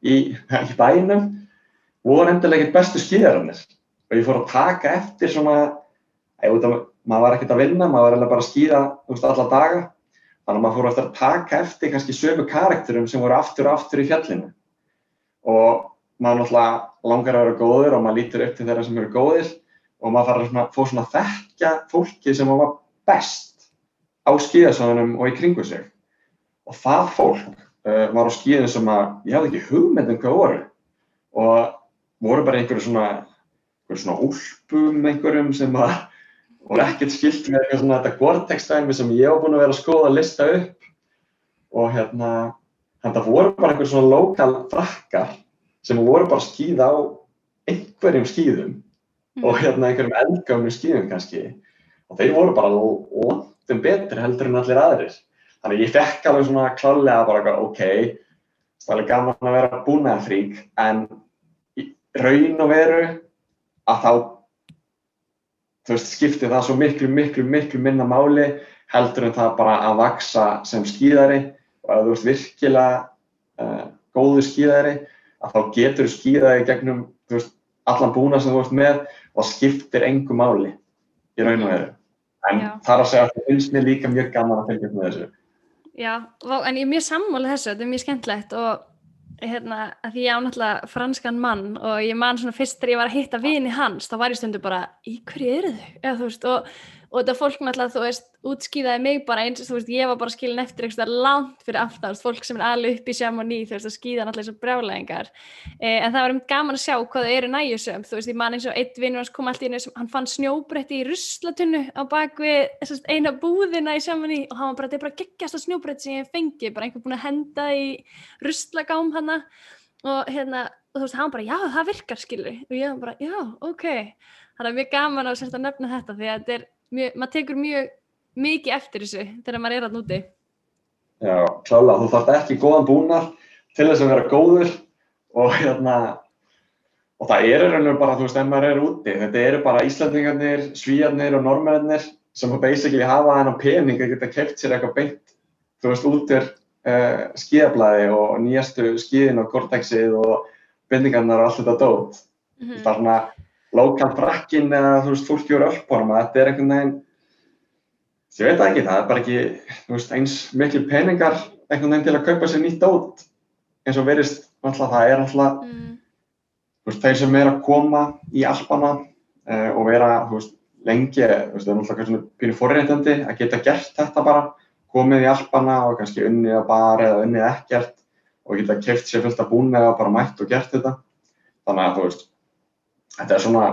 í, í bænum voru endilega ekkert bestu skíðarannir og ég fór að taka eftir svona, ég veit að maður var ekkert að vinna, maður var bara að skýra veist, alla daga, þannig að maður fór eftir að taka eftir kannski sömu karakterum sem voru aftur og aftur í fjallinu. Og maður náttúrulega langar að vera góður og maður lítur upp til þeirra sem eru góðir og maður fara að fá svona að þekkja fólki sem var best á skíðasöðunum og í kringu sig. Og það fólk uh, var á skíðinu sem að ég hafði ekki hugmynd um hvað voru og voru bara einhverju svona einhverju svona úlpum einhverjum sem að voru ekkert skilt með eitthvað svona þetta Gore-Tex-dæmi sem ég hef búin að vera að skoða að lista upp. Og hérna þetta voru bara einhverju svona lokal frakkar sem voru bara að skýða á einhverjum skýðum mm. og hérna einhverjum eldgámið skýðum kannski. Og þeir voru bara lóttum betri heldur en allir aðrir. Þannig ég fekk alveg svona klálega bara ok, það er alveg gaman að vera búnaðafrík en raun og veru að þá þú veist, skiptir það svo miklu, miklu, miklu minna máli heldur en það bara að vaksa sem skýðari og að þú ert virkilega uh, góðu skýðari að þá getur skýðaði gegnum veist, allan búna sem þú ert með og skiptir engu máli í raun og veru. En Já. það er að segja að það finnst mér líka mjög gaman að fylgja upp með þessu. Já, en ég er mjög sammálið þessu, þetta er mjög skemmtlegt og hérna, því ég á náttúrulega franskan mann og ég man svona fyrst þegar ég var að hitta vini hans, þá var ég stundu bara í hverju eru þau? Eða, veist, og, og þetta fólk náttúrulega, þú veist, útskýðaði mig bara eins og þú veist, ég var bara skilin eftir eitthvað langt fyrir aftan, fólk sem er alveg upp í ný, þú veist, að skýða náttúrulega eins og brjálæðingar. Eh, en það var um gaman að sjá hvað þau eru næjusum, þú veist, ég man eins og eitt vinn hans kom alltaf inn og hann fann snjóbretti í ruslatunnu á bakvið eina búðina í sem og hann var bara, þetta er bara geggjasta snjóbretti sem ég fengi, bara einhver búin að henda í ruslagám hana. Og hérna, og þú veist, hann bara, já, það virkar, skilur, og ég bara, já, ok, það er mjög gaman að, að nefna þetta því að þetta er mjög, maður tekur mjög mikið eftir þessu þegar maður er alltaf úti. Já, klála, þú þarf ekki góðan búnar til þess að vera góður og hérna, og það er raun og bara, þú veist, ef maður er úti, þetta eru bara Íslandingarnir, Svíjarnir og Normennir sem basically hafa þennan pening að geta keft sér eitthvað beint, þú veist, út er uh, skíðablaði og nýjastu skíðin og kortexið og bindingarnar og allt þetta dót. Mm -hmm. Það svona lokal brakkin eða þú veist, fólki úr öllbónum að þetta er einhvern veginn ég veit ekki, það er bara ekki veist, eins miklu peningar einhvern veginn til að kaupa sér nýtt át eins og verist, alltaf það er alltaf mm. veist, þeir sem er að koma í Alpana uh, og vera veist, lengi, það er alltaf pínu forréttandi að geta gert þetta bara komið í Alpana og kannski unnið að bara eða unnið ekkert og geta keft sér fullt að búna eða bara mætt og gert þetta þannig að þú veist þetta er svona,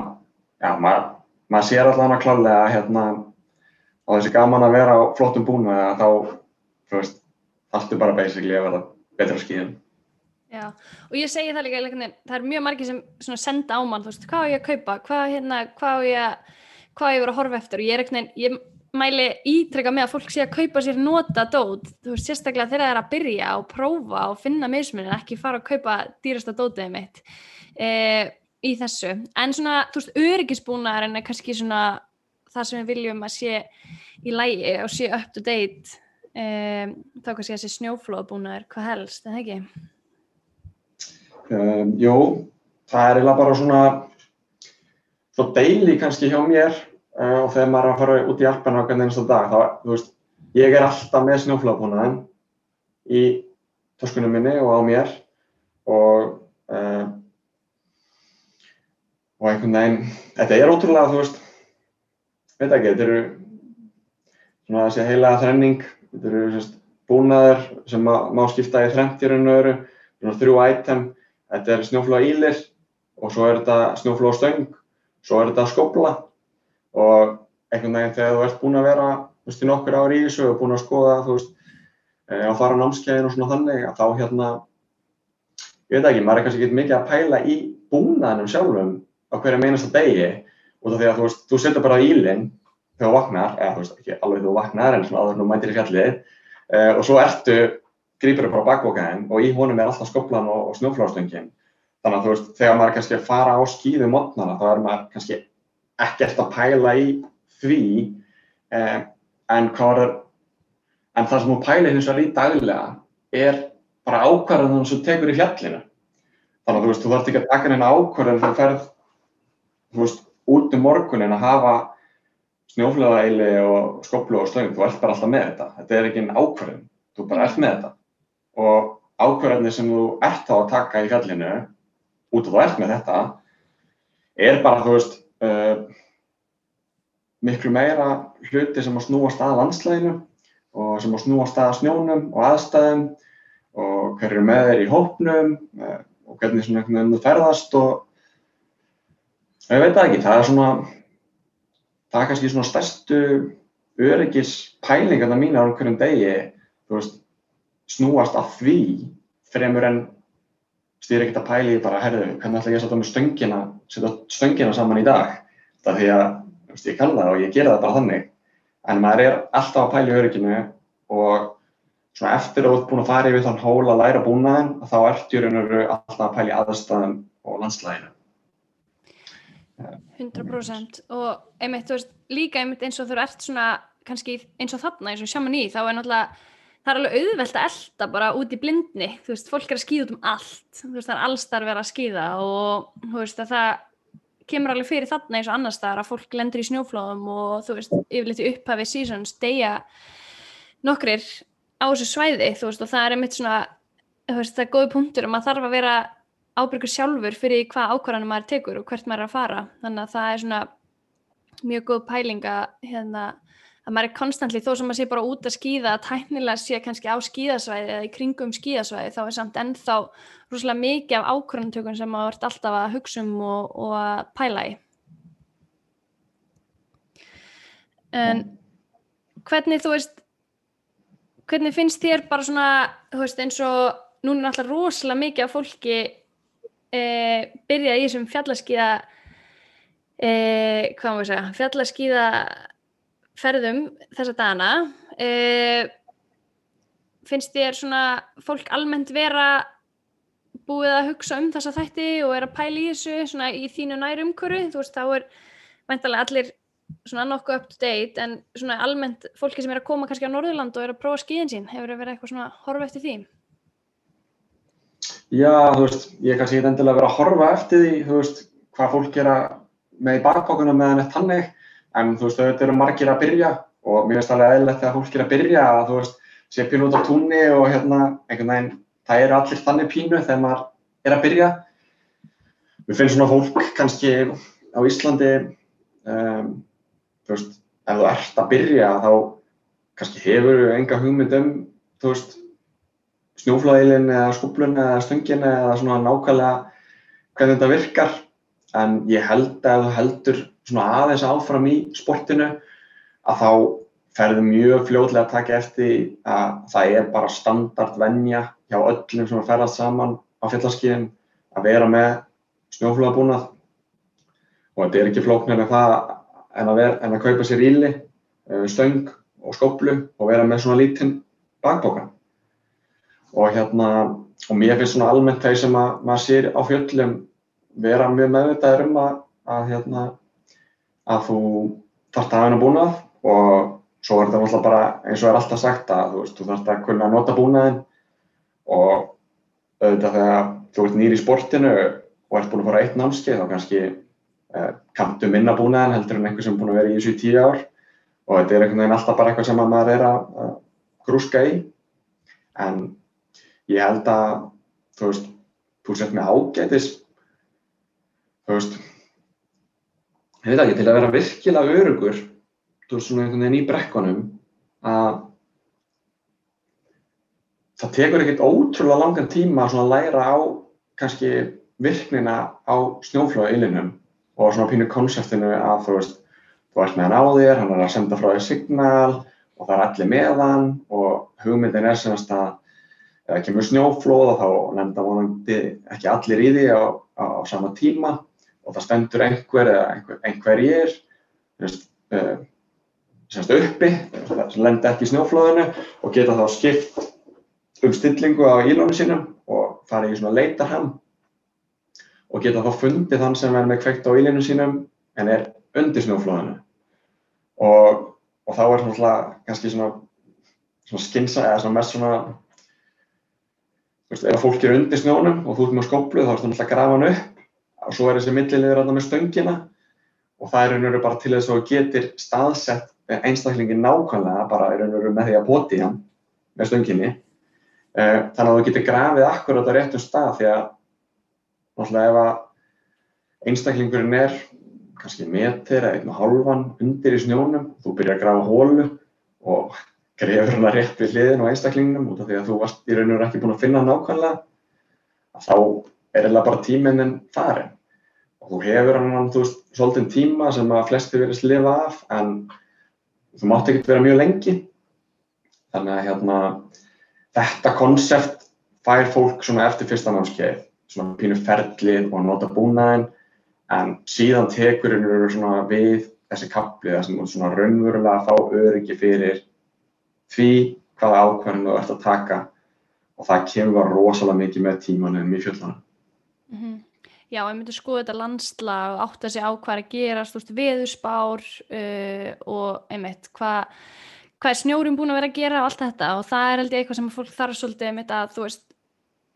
já, maður, maður sér allavega klálega hérna á þessi gaman að vera á flottum búinu að þá, þú veist, þarftu bara basically að vera betra skíðin. Já, og ég segi það líka, það er mjög margir sem senda á mann, þú veist, hvað á ég að kaupa, hvað, hérna, hvað á ég að, hvað á ég að vera að horfa eftir og ég er ekkert, ég mæli ítrykka með að fólk sé að kaupa sér nota dót, þú veist, sérstaklega þegar það er að byrja og prófa og finna mismunin, ekki fara að kaupa dýrasta dótið mitt. Eh, í þessu, en svona, þú veist, öryggisbúnaðarinn er kannski svona það sem við viljum að sé í lægi og sé up to date um, þá kannski að sé snjóflóðbúnaður hvað helst, eða ekki? Um, jú, það er eiginlega bara svona svo deili kannski hjá mér uh, og þegar maður er að fara út í okkur einasta dag, þá, þú veist, ég er alltaf með snjóflóðbúnaðin í töskunum minni og á mér og uh, og einhvern veginn, þetta er ótrúlega, þú veist, veit ekki, þetta eru svona þessi heila þrenning, þetta eru sérst búnaður sem má, skipta í og öru, svona þrjú item, þetta er snjóflóða ílir og svo er þetta snjóflóða stöng, svo er þetta skobla og einhvern veginn þegar þú ert búin að vera, þú veist, í nokkur ári í þessu og búin að skoða, þú veist, að eh, fara námskeiðin og svona þannig, að þá hérna, ég veit ekki, maður er kannski ekki mikið að pæla í búnaðinum sjálfum á hverja meinasta degi út af því að þú veist, þú setur bara ílinn þegar þú vaknar, eða þú veist, ekki alveg þú vaknar en svona áður nú mætir í fjallið uh, og svo ertu grýpur bara bakbokaðinn og í honum er alltaf skoplan og, og snjóflástöngin. Þannig að þú veist, þegar maður kannski að fara á skýðu mótnana þá er maður kannski ekkert að pæla í því eh, en, er, en það sem þú pælir hins vegar í daglega er bara ákvarðan sem þú tekur í fjallinu. Þannig að þú veist, þú þarfst ekki að taka neina ákvarðan þegar þú ferð, þú veist, út um morgunin að hafa snjóflöðaæli og skoplu og stöng, þú ert bara alltaf með þetta. Þetta er ekki einn ákvarðan, þú bara ert með þetta. Og ákvarðanir sem þú ert þá að taka í fjallinu, út af þú ert með þetta, er bara, þú veist, uh, miklu meira hluti sem að snúast að landslæginu og sem að snúast að snjónum og aðstæðum og hverju með þeir í hópnum uh, og hvernig þú ferðast og ég veit það ekki, það er svona það er kannski svona stærstu öryggis pælingarna mín á einhverjum degi, veist snúast að því fremur en stýr ekkert að pæli bara, herðu, hvernig ætla ég að setja með stöngina setja stöngina saman í dag? Það því að, veist, ég kann það og ég gera það bara þannig. En maður er alltaf að pæli örygginu og svona eftir að þú ert búin að fara yfir þann hól að læra búnaðin þá ertu í raun og veru alltaf að pæli aðstæðan og landslæginu 100% og einmitt, þú veist, líka einmitt eins og þú ert svona kannski eins og þarna eins og sjaman í, þá er náttúrulega það er alveg auðvelt að elda bara út í blindni. Þú veist, fólk er að skýða út um allt. Þú veist, það er allstar verið að skýða og þú veist, að það kemur alveg fyrir þarna eins og annars þar að fólk lendur í snjóflóðum og þú veist, yfirleitt í upphafi seasons deyja nokkrir á þessu svæði þú veist, og það er einmitt svona þú veist, það er góði punktur og maður þarf að vera ábyrgur sjálfur fyrir hvað ákvarðanum maður tekur og hvert maður er að fara. Þannig að það er svona mjög góð pæling að hérna, að maður er konstantli þó sem maður sé bara út að skýða að tæknilega sé kannski á skýðasvæði eða í kringum skýðasvæði þá er samt ennþá rúslega mikið af ákvarðantökun sem maður vart alltaf að hugsa um og, og að pæla í. En hvernig þú veist hvernig finnst þér bara svona veist, eins og núna er alltaf rosalega mikið af fólki e, byrjað í þessum fjallaskíða e, hvað maður segja fjallaskíða ferðum þessa dagana. E, finnst þér svona fólk almennt vera búið að hugsa um þessa þætti og er að pæla í þessu svona í þínu næru umhverju þú veist þá er mæntalega allir svona nokkuð up to date en svona almennt fólki sem er að koma kannski á Norðurland og er að prófa skíðin sín hefur verið eitthvað svona horfa eftir því Já, þú veist, ég kannski ekki endilega verið að horfa eftir því, þú veist, hvað fólk gera með í bakbókuna meðan eftir hannig, en þú veist, auðvitað eru margir að byrja og mér finnst alveg eðlert þegar fólk er að byrja að þú veist, sé pínu út á túnni og hérna, einhvern veginn, það eru allir þannig pínu þegar maður er að byrja. Við finnum svona fólk kannski á Íslandi, um, þú veist, ef þú ert að byrja þá kannski hefur þú enga hugmynd um, þú veist, snjóflóðilin eða skúplun eða stöngin eða svona nákvæmlega hvernig þetta virkar. En ég held að þú heldur svona aðeins áfram í sportinu að þá ferðu mjög fljóðlega að taka eftir að það er bara standardvenja hjá öllum sem er ferðast saman á fjallarskíðin að vera með snjóflóðabúnað. Og þetta er ekki flóknir með það en að, vera, en að kaupa sér íli, eh, stöng og skóplu og vera með svona lítinn bakbókan og hérna, og mér finnst svona almennt þeir sem að maður sér á fjöllum vera mjög meðvitaður um að, að hérna, að þú þarfst að hafa hennar búnað og svo er þetta náttúrulega bara eins og er alltaf sagt að þú veist, þú þarfst að kunna að nota búnaðin og auðvitað þegar þú ert nýri í sportinu og ert búin að fara eitt námskeið þá kannski eh, kanntu minna búnaðin heldur en einhver sem er búin að vera í þessu í tíu ár. Og þetta er einhvern veginn alltaf bara eitthvað sem maður er að grúska í. En ég held að þú veist, þú sett með ágætis þú veist ég veit ekki, til að vera virkilega örugur þú veist, svona einhvern veginn í brekkunum að það tekur ekkert ótrúlega langan tíma að læra á kannski virknina á snjóflóðailinum og svona pínu konseptinu að þú veist, þú ert með hann á þér, hann er að senda frá þér signal og það er allir með hann og hugmyndin er semast að eða kemur snjóflóð og þá lenda vonandi ekki allir í því á, á, á sama tíma. Og það stendur einhver eða einhver, einhverjir uh, semst uppi sem lenda ekki í snjóflóðinu og geta þá skipt um stillingu á ílónu sínum og fara í svona leitarham og geta þá fundið þann sem er með kveikt á ílónu sínum en er undir snjóflóðinu. Og, og þá er svona kannski svona, svona skinsa eða svona mest svona veist, ef fólk er undir snjónum og þú ert með skóplu þá er það náttúrulega að grafa hann upp. Og svo er þessi milliliður að það með stöngina. Og það er veru bara til þess að þú getur staðsett einstaklingin nákvæmlega bara veru með því að poti hann með stönginni. Eh, þannig að þú getur grafið akkurat á réttum stað því að náttúrulega ef að einstaklingurinn er kannski meter eða einn og halvan undir í snjónum þú byrjar að grafa hólu og grefur hana rétt við hliðin á einstaklingnum út af því að þú varst í raun og veru ekki búin að finna nákvæmlega þá er eða bara tíminn farin og þú hefur hann, svolítið tíma sem að flesti verið slifa af en þú mátt ekki vera mjög lengi. Þannig að hérna þetta konsept fær fólk svona eftir fyrsta námskeið svona pínu ferlið og nota búnaðin en síðan tekur henni svona við þessi kapli þar sem þú svona raunverulega fá öryggi fyrir því hvaða ákvæmum þú ert að taka. Og það kemur rosalega mikið með tímanum í fjöldunum Mm -hmm. Já, ég myndi skoða þetta landslag og átta sig á hvað að gerast, þú veist, veðurspár uh, og einmitt, hvað hva er snjórum búin að vera að gera og allt þetta? Og það er held ég eitthvað sem fólk þarf svolítið einmitt að, þú veist,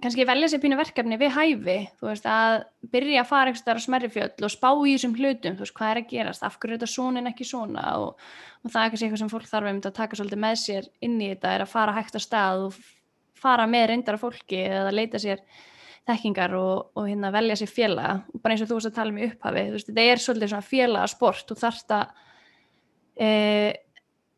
kannski velja sér pínu verkefni við hæfi, þú veist, að byrja að fara eitthvað á smerri fjöll og spá í þessum hlutum, þú veist, hvað er að gerast, af hverju er þetta svona en ekki svona? Og, og það er kannski eitthvað sem fólk þarf að taka svolítið með sér inn í þetta, er að fara hægt á stað og fara með reyndara fólki eða leita sér þekkingar og, og hérna velja sér félaga. Og bara eins og þú veist að tala um í upphafi veist, þetta er svolítið svona félagasport. Þú þarfst að e,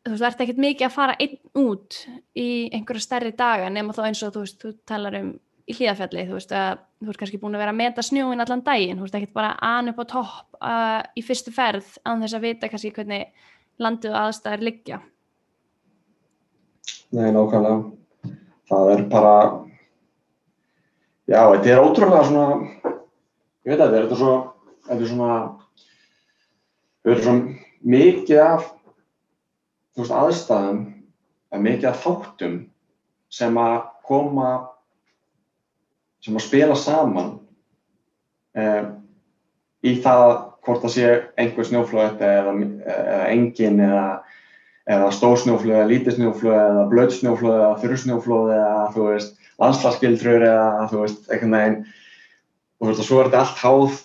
þú veist, verður ekkert mikið að fara einn út í einhverja stærri daga nema þá eins og þú veist, þú talar um í hlýðafjalli, þú veist að þú veist kannski búin að vera að meta snjóin allan daginn þú veist, ekkert bara an upp á topp uh, í fyrstu ferð án þess að vita kannski hvernig landið og aðstæðir liggja. Nei, nákvæmlega. Það er bara Já, þetta er ótrúlega svona, ég veit að þetta er svo, þetta er svona, þetta er svona mikið af, þú veist, aðstæðum, mikið af þáttum sem að koma, sem að spila saman um, í það hvort það sé einhver snjóflöð eða, eða engin eða, eða stór snjóflöð eða lítið snjóflöð eða blöð snjóflöð eða þurr snjóflöð eða þú veist, landslagsgildrur eða þú veist, einhvern veginn. Og þú veist, og svo er þetta allt háð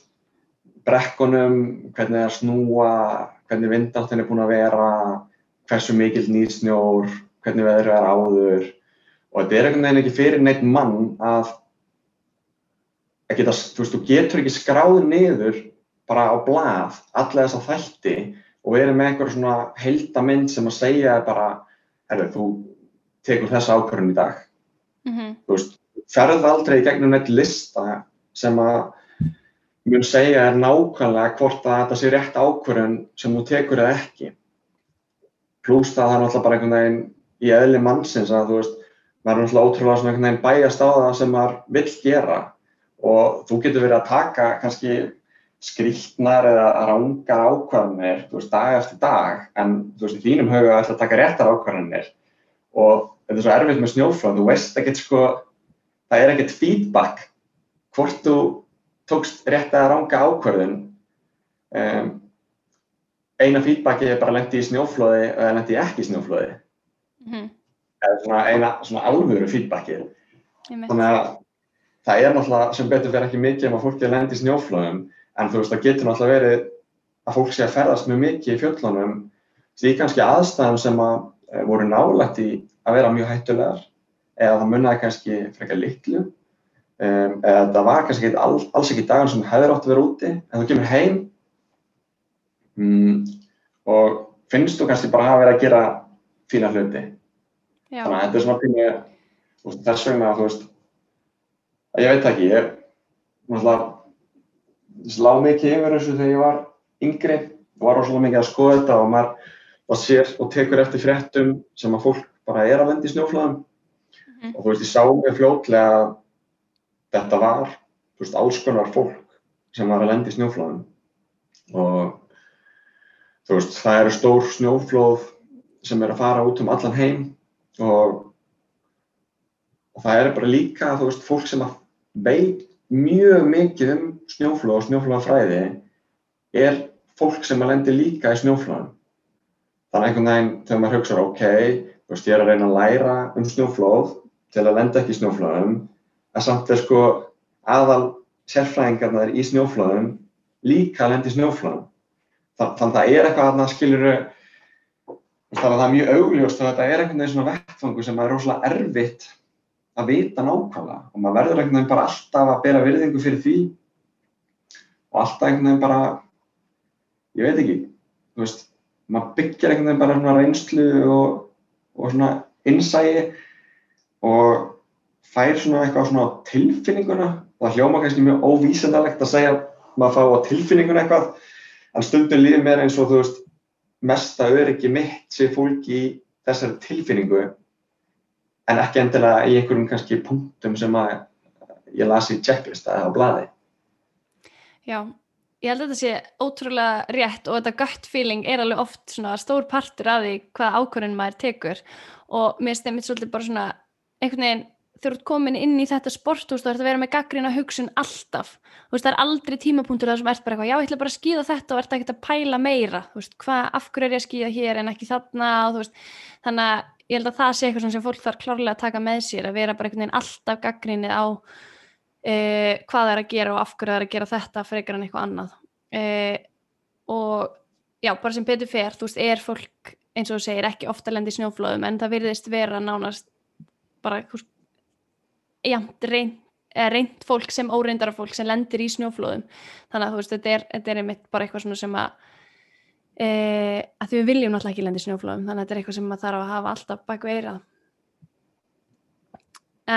brekkunum, hvernig það er snúa hvernig vindáttin er búin að vera hversu mikil nýsnjór hvernig veður er áður. Og þetta er einhvern veginn ekki fyrir neitt mann að að geta, þú veist, þú getur ekki skráður niður bara á blað alla þessa þætti og verið með einhver svona heldamind sem að segja bara, herru, þú tekur þessa ákvörðun í dag. Mm -hmm. þú veist, ferð aldrei í gegnum neitt lista sem að mun segja er nákvæmlega hvort að þetta sé rétt ákvörðun sem þú tekur eða ekki. Pluss það er náttúrulega bara einhvern veginn í eðli mannsins að þú veist maður er náttúrulega ótrúlega svona einhvern veginn bæjast á það sem maður vill gera og þú getur verið að taka kannski skrýtnar eða rángar ákvarðanir, veist, dag eftir dag en þú veist, í þínum huga ætla að taka réttar ákvarðanir. Og þetta er svo erfitt með snjóflóð, þú veist ekkert sko, það er ekkert feedback hvort þú tókst rétt að ranga ákvarðun um, eina feedbacki er bara lendi í snjóflóði eða lendi ekki í snjóflóði. Mm -hmm. eða svona eina svona alvöru feedbacki þannig að það er náttúrulega sem betur verið ekki mikið um að fólki lendi í snjóflóðum en þú veist það getur náttúrulega verið að fólk sé að ferðast mjög mikið í fjöllunum því kannski aðstæðum sem að e, voru nálægt í að vera mjög hættulegar eða það munnaði kannski frekar litlu um, eða það var kannski all, alls ekki dagar sem hefur átt að vera úti en þú kemur heim um, og finnst þú kannski bara að vera að gera fína hluti Já. þannig að þetta er svona pínu þess vegna að þú veist ég veit ekki ég náttúrulega slá mikið yfir þessu þegar ég var yngri og var rosalega mikið að skoða þetta og maður var sér og tekur eftir fréttum sem að fólk bara er að lendi í snjóflöðum mm -hmm. og þú veist ég sá mjög fljótlega að þetta var þú veist alls konar fólk sem var að lendi í snjóflöðum og þú veist það eru stór snjóflöð sem er að fara út um allan heim og og það er bara líka, þú veist, fólk sem veit mjög mikið um snjóflóð og snjóflóðafræði er fólk sem að lendi líka í snjóflóðum. Þannig einhvern veginn þegar maður hugsaður, ok, þú veist, ég er að reyna að læra um snjóflóð til að lenda ekki í snjóflóðum, en samt er sko aðal sérfræðingarnar í snjóflóðum líka að lenda í snjóflóðum. Þannig að það er eitthvað að það skiljuru, þannig að það er mjög augljóst og þetta er einhvern veginn svona vettfangu sem er rosalega erfitt að vita nákvæmlega. Og maður verður einhvern veginn bara alltaf að bera virðingu fyrir því. Og alltaf einhvern veginn bara, ég veit ekki, þú veist, maður byggjar einhvern veginn bara svona reynslu og, og svona innsægi og fær svona eitthvað svona tilfinninguna. Það hljóma kannski mjög óvísendalegt að segja að maður fá á tilfinninguna eitthvað en stundum líður mér eins og þú veist mesta öryggi mitt sé fólk í þessari tilfinningu en ekki endilega í einhverjum kannski punktum sem að ég lasi checklista á bladi. Já, ég held að þetta sé ótrúlega rétt og þetta gut feeling er alveg oft svona stór partur af því hvaða ákvörðin maður tekur. Og mér stemmit svolítið bara svona einhvern veginn þú ert komin inn í þetta sport þú ert að vera með gaggrina hugsun alltaf. Þú veist, það er aldrei tímapunktur þar sem ert bara eitthvað, já, ég ætla bara að skýða þetta og ert að pæla meira, þú veist, hvað, af hverju er ég að skýða hér en ekki þarna? Og þú veist, þannig að ég held að það sé eitthvað sem fólk þarf klárlega að taka með sér að vera bara einhvern veginn alltaf gaggrinni á uh, hvað það er að gera og af hverju það er að gera þetta frekar en eitthvað annað. Uh, og já, bara sem betur fer, þú veist, er fólk eins og þú segir ekki ofta lendi í snjóflóðum en það virðist vera nánast bara reynd, reynd fólk sem óreindara fólk sem lendir í snjóflóðum. Þannig að þú veist, þetta er, þetta er einmitt bara eitthvað sem að e, að við viljum náttúrulega ekki lendi snjóflóðum þannig að þetta er eitthvað sem maður þarf að hafa alltaf bak veirað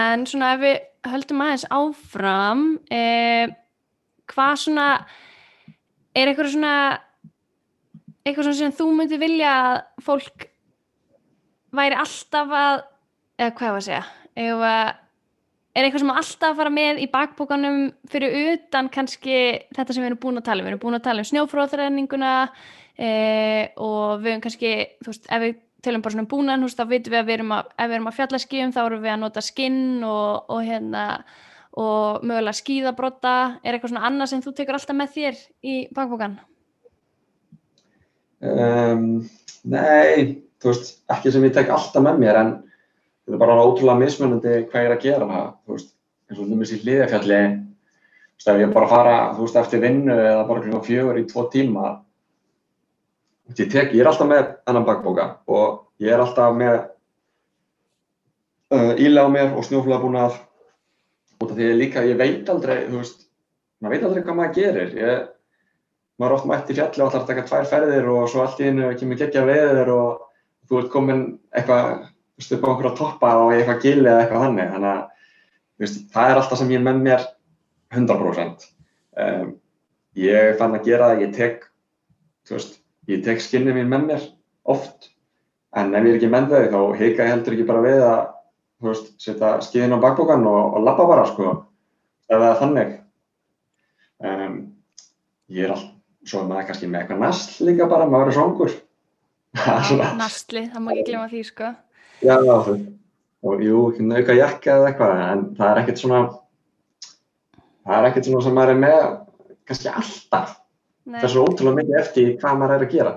en svona ef við höldum aðeins áfram e, hvað svona er eitthvað svona eitthvað svona sem þú myndi vilja að fólk væri alltaf að eða hvað var að segja eða er eitthvað sem alltaf að fara með í bakbókanum fyrir utan kannski þetta sem við erum búin að tala um? Við erum búin að tala um snjófróðræninguna eh, og við erum kannski þú veist, ef við tölum bara svona um búnan þá veitum við að við erum að, ef við erum að fjalla skíum þá erum við að nota skinn og, og hérna og mögulega skíðabrotta er eitthvað svona annað sem þú tekur alltaf með þér í bakbókan? Um, nei, þú veist, ekki sem ég tek alltaf með mér en þetta er bara ótrúlega mismunandi hvað ég er að gera þú veist, eins og nummis í hlýðafjalli, þú veist, ef ég bara fara, þú veist, eftir vinnu eða bara klukkan fjögur í tvo tíma, ég tek, ég er alltaf með annan bakboka og ég er alltaf með uh, ílega á mér og snjóflagabúnað út af því líka, ég veit aldrei, þú veist, maður veit aldrei hvað maður gerir, ég, maður er oft mætt í fjalli og ætlar að taka tvær ferðir og svo allt í hennu kemur geggja veður og þú ert komin eitthvað veist, upp á einhverja toppa og eitthvað gil eða eitthvað þannig. Þannig að veist, það er alltaf sem ég er með mér 100%. Um, ég fann að gera það, ég tek, veist, ég tek skinnið mín með mér oft, en ef ég er ekki með þau þá heika ég heldur ekki bara við að veist, setja skiðin á bakbókan og, og lappa bara, sko, er þannig. Um, ég er alltaf, svo er maður kannski með eitthvað nastl líka bara, maður er svongur. Nastli, það má ekki glema því, sko. Já, og jú, nauka jakka eða eitthvað, en það er ekkert svona, það er ekkert svona sem maður er með, kannski alltaf. Það er svo ótrúlega mikið eftir hvað maður er að gera.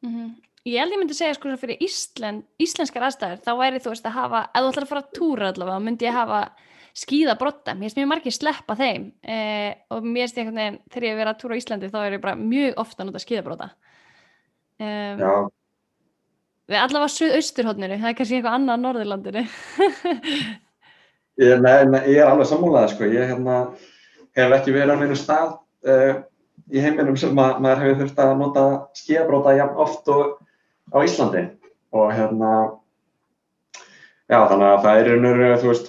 Mm -hmm. Ég held ég myndi segja sko fyrir Íslen, íslenskar aðstæður, þá væri þú veist að hafa, ef þú ætlar að fara að túra allavega, myndi ég hafa skýða brotta. Mér finnst mjög margir sleppa þeim eh, og mér finnst ég veginn, þegar ég verið að túra á Íslandi, þá er ég bara mjög ofta að nota skýða brotta. Um, Já. Við allavega suðausturhóttninu, það er kannski eitthvað annað á Norðurlandinu. nei, nei, ég er alveg sammúlað, sko. Ég hérna, hef ekki verið á einu stað uh, í heiminum sem að maður hefur þurft að nota skíabróta jafn oft og á Íslandi. Og hérna, já, þannig að það er einhverju, þú veist,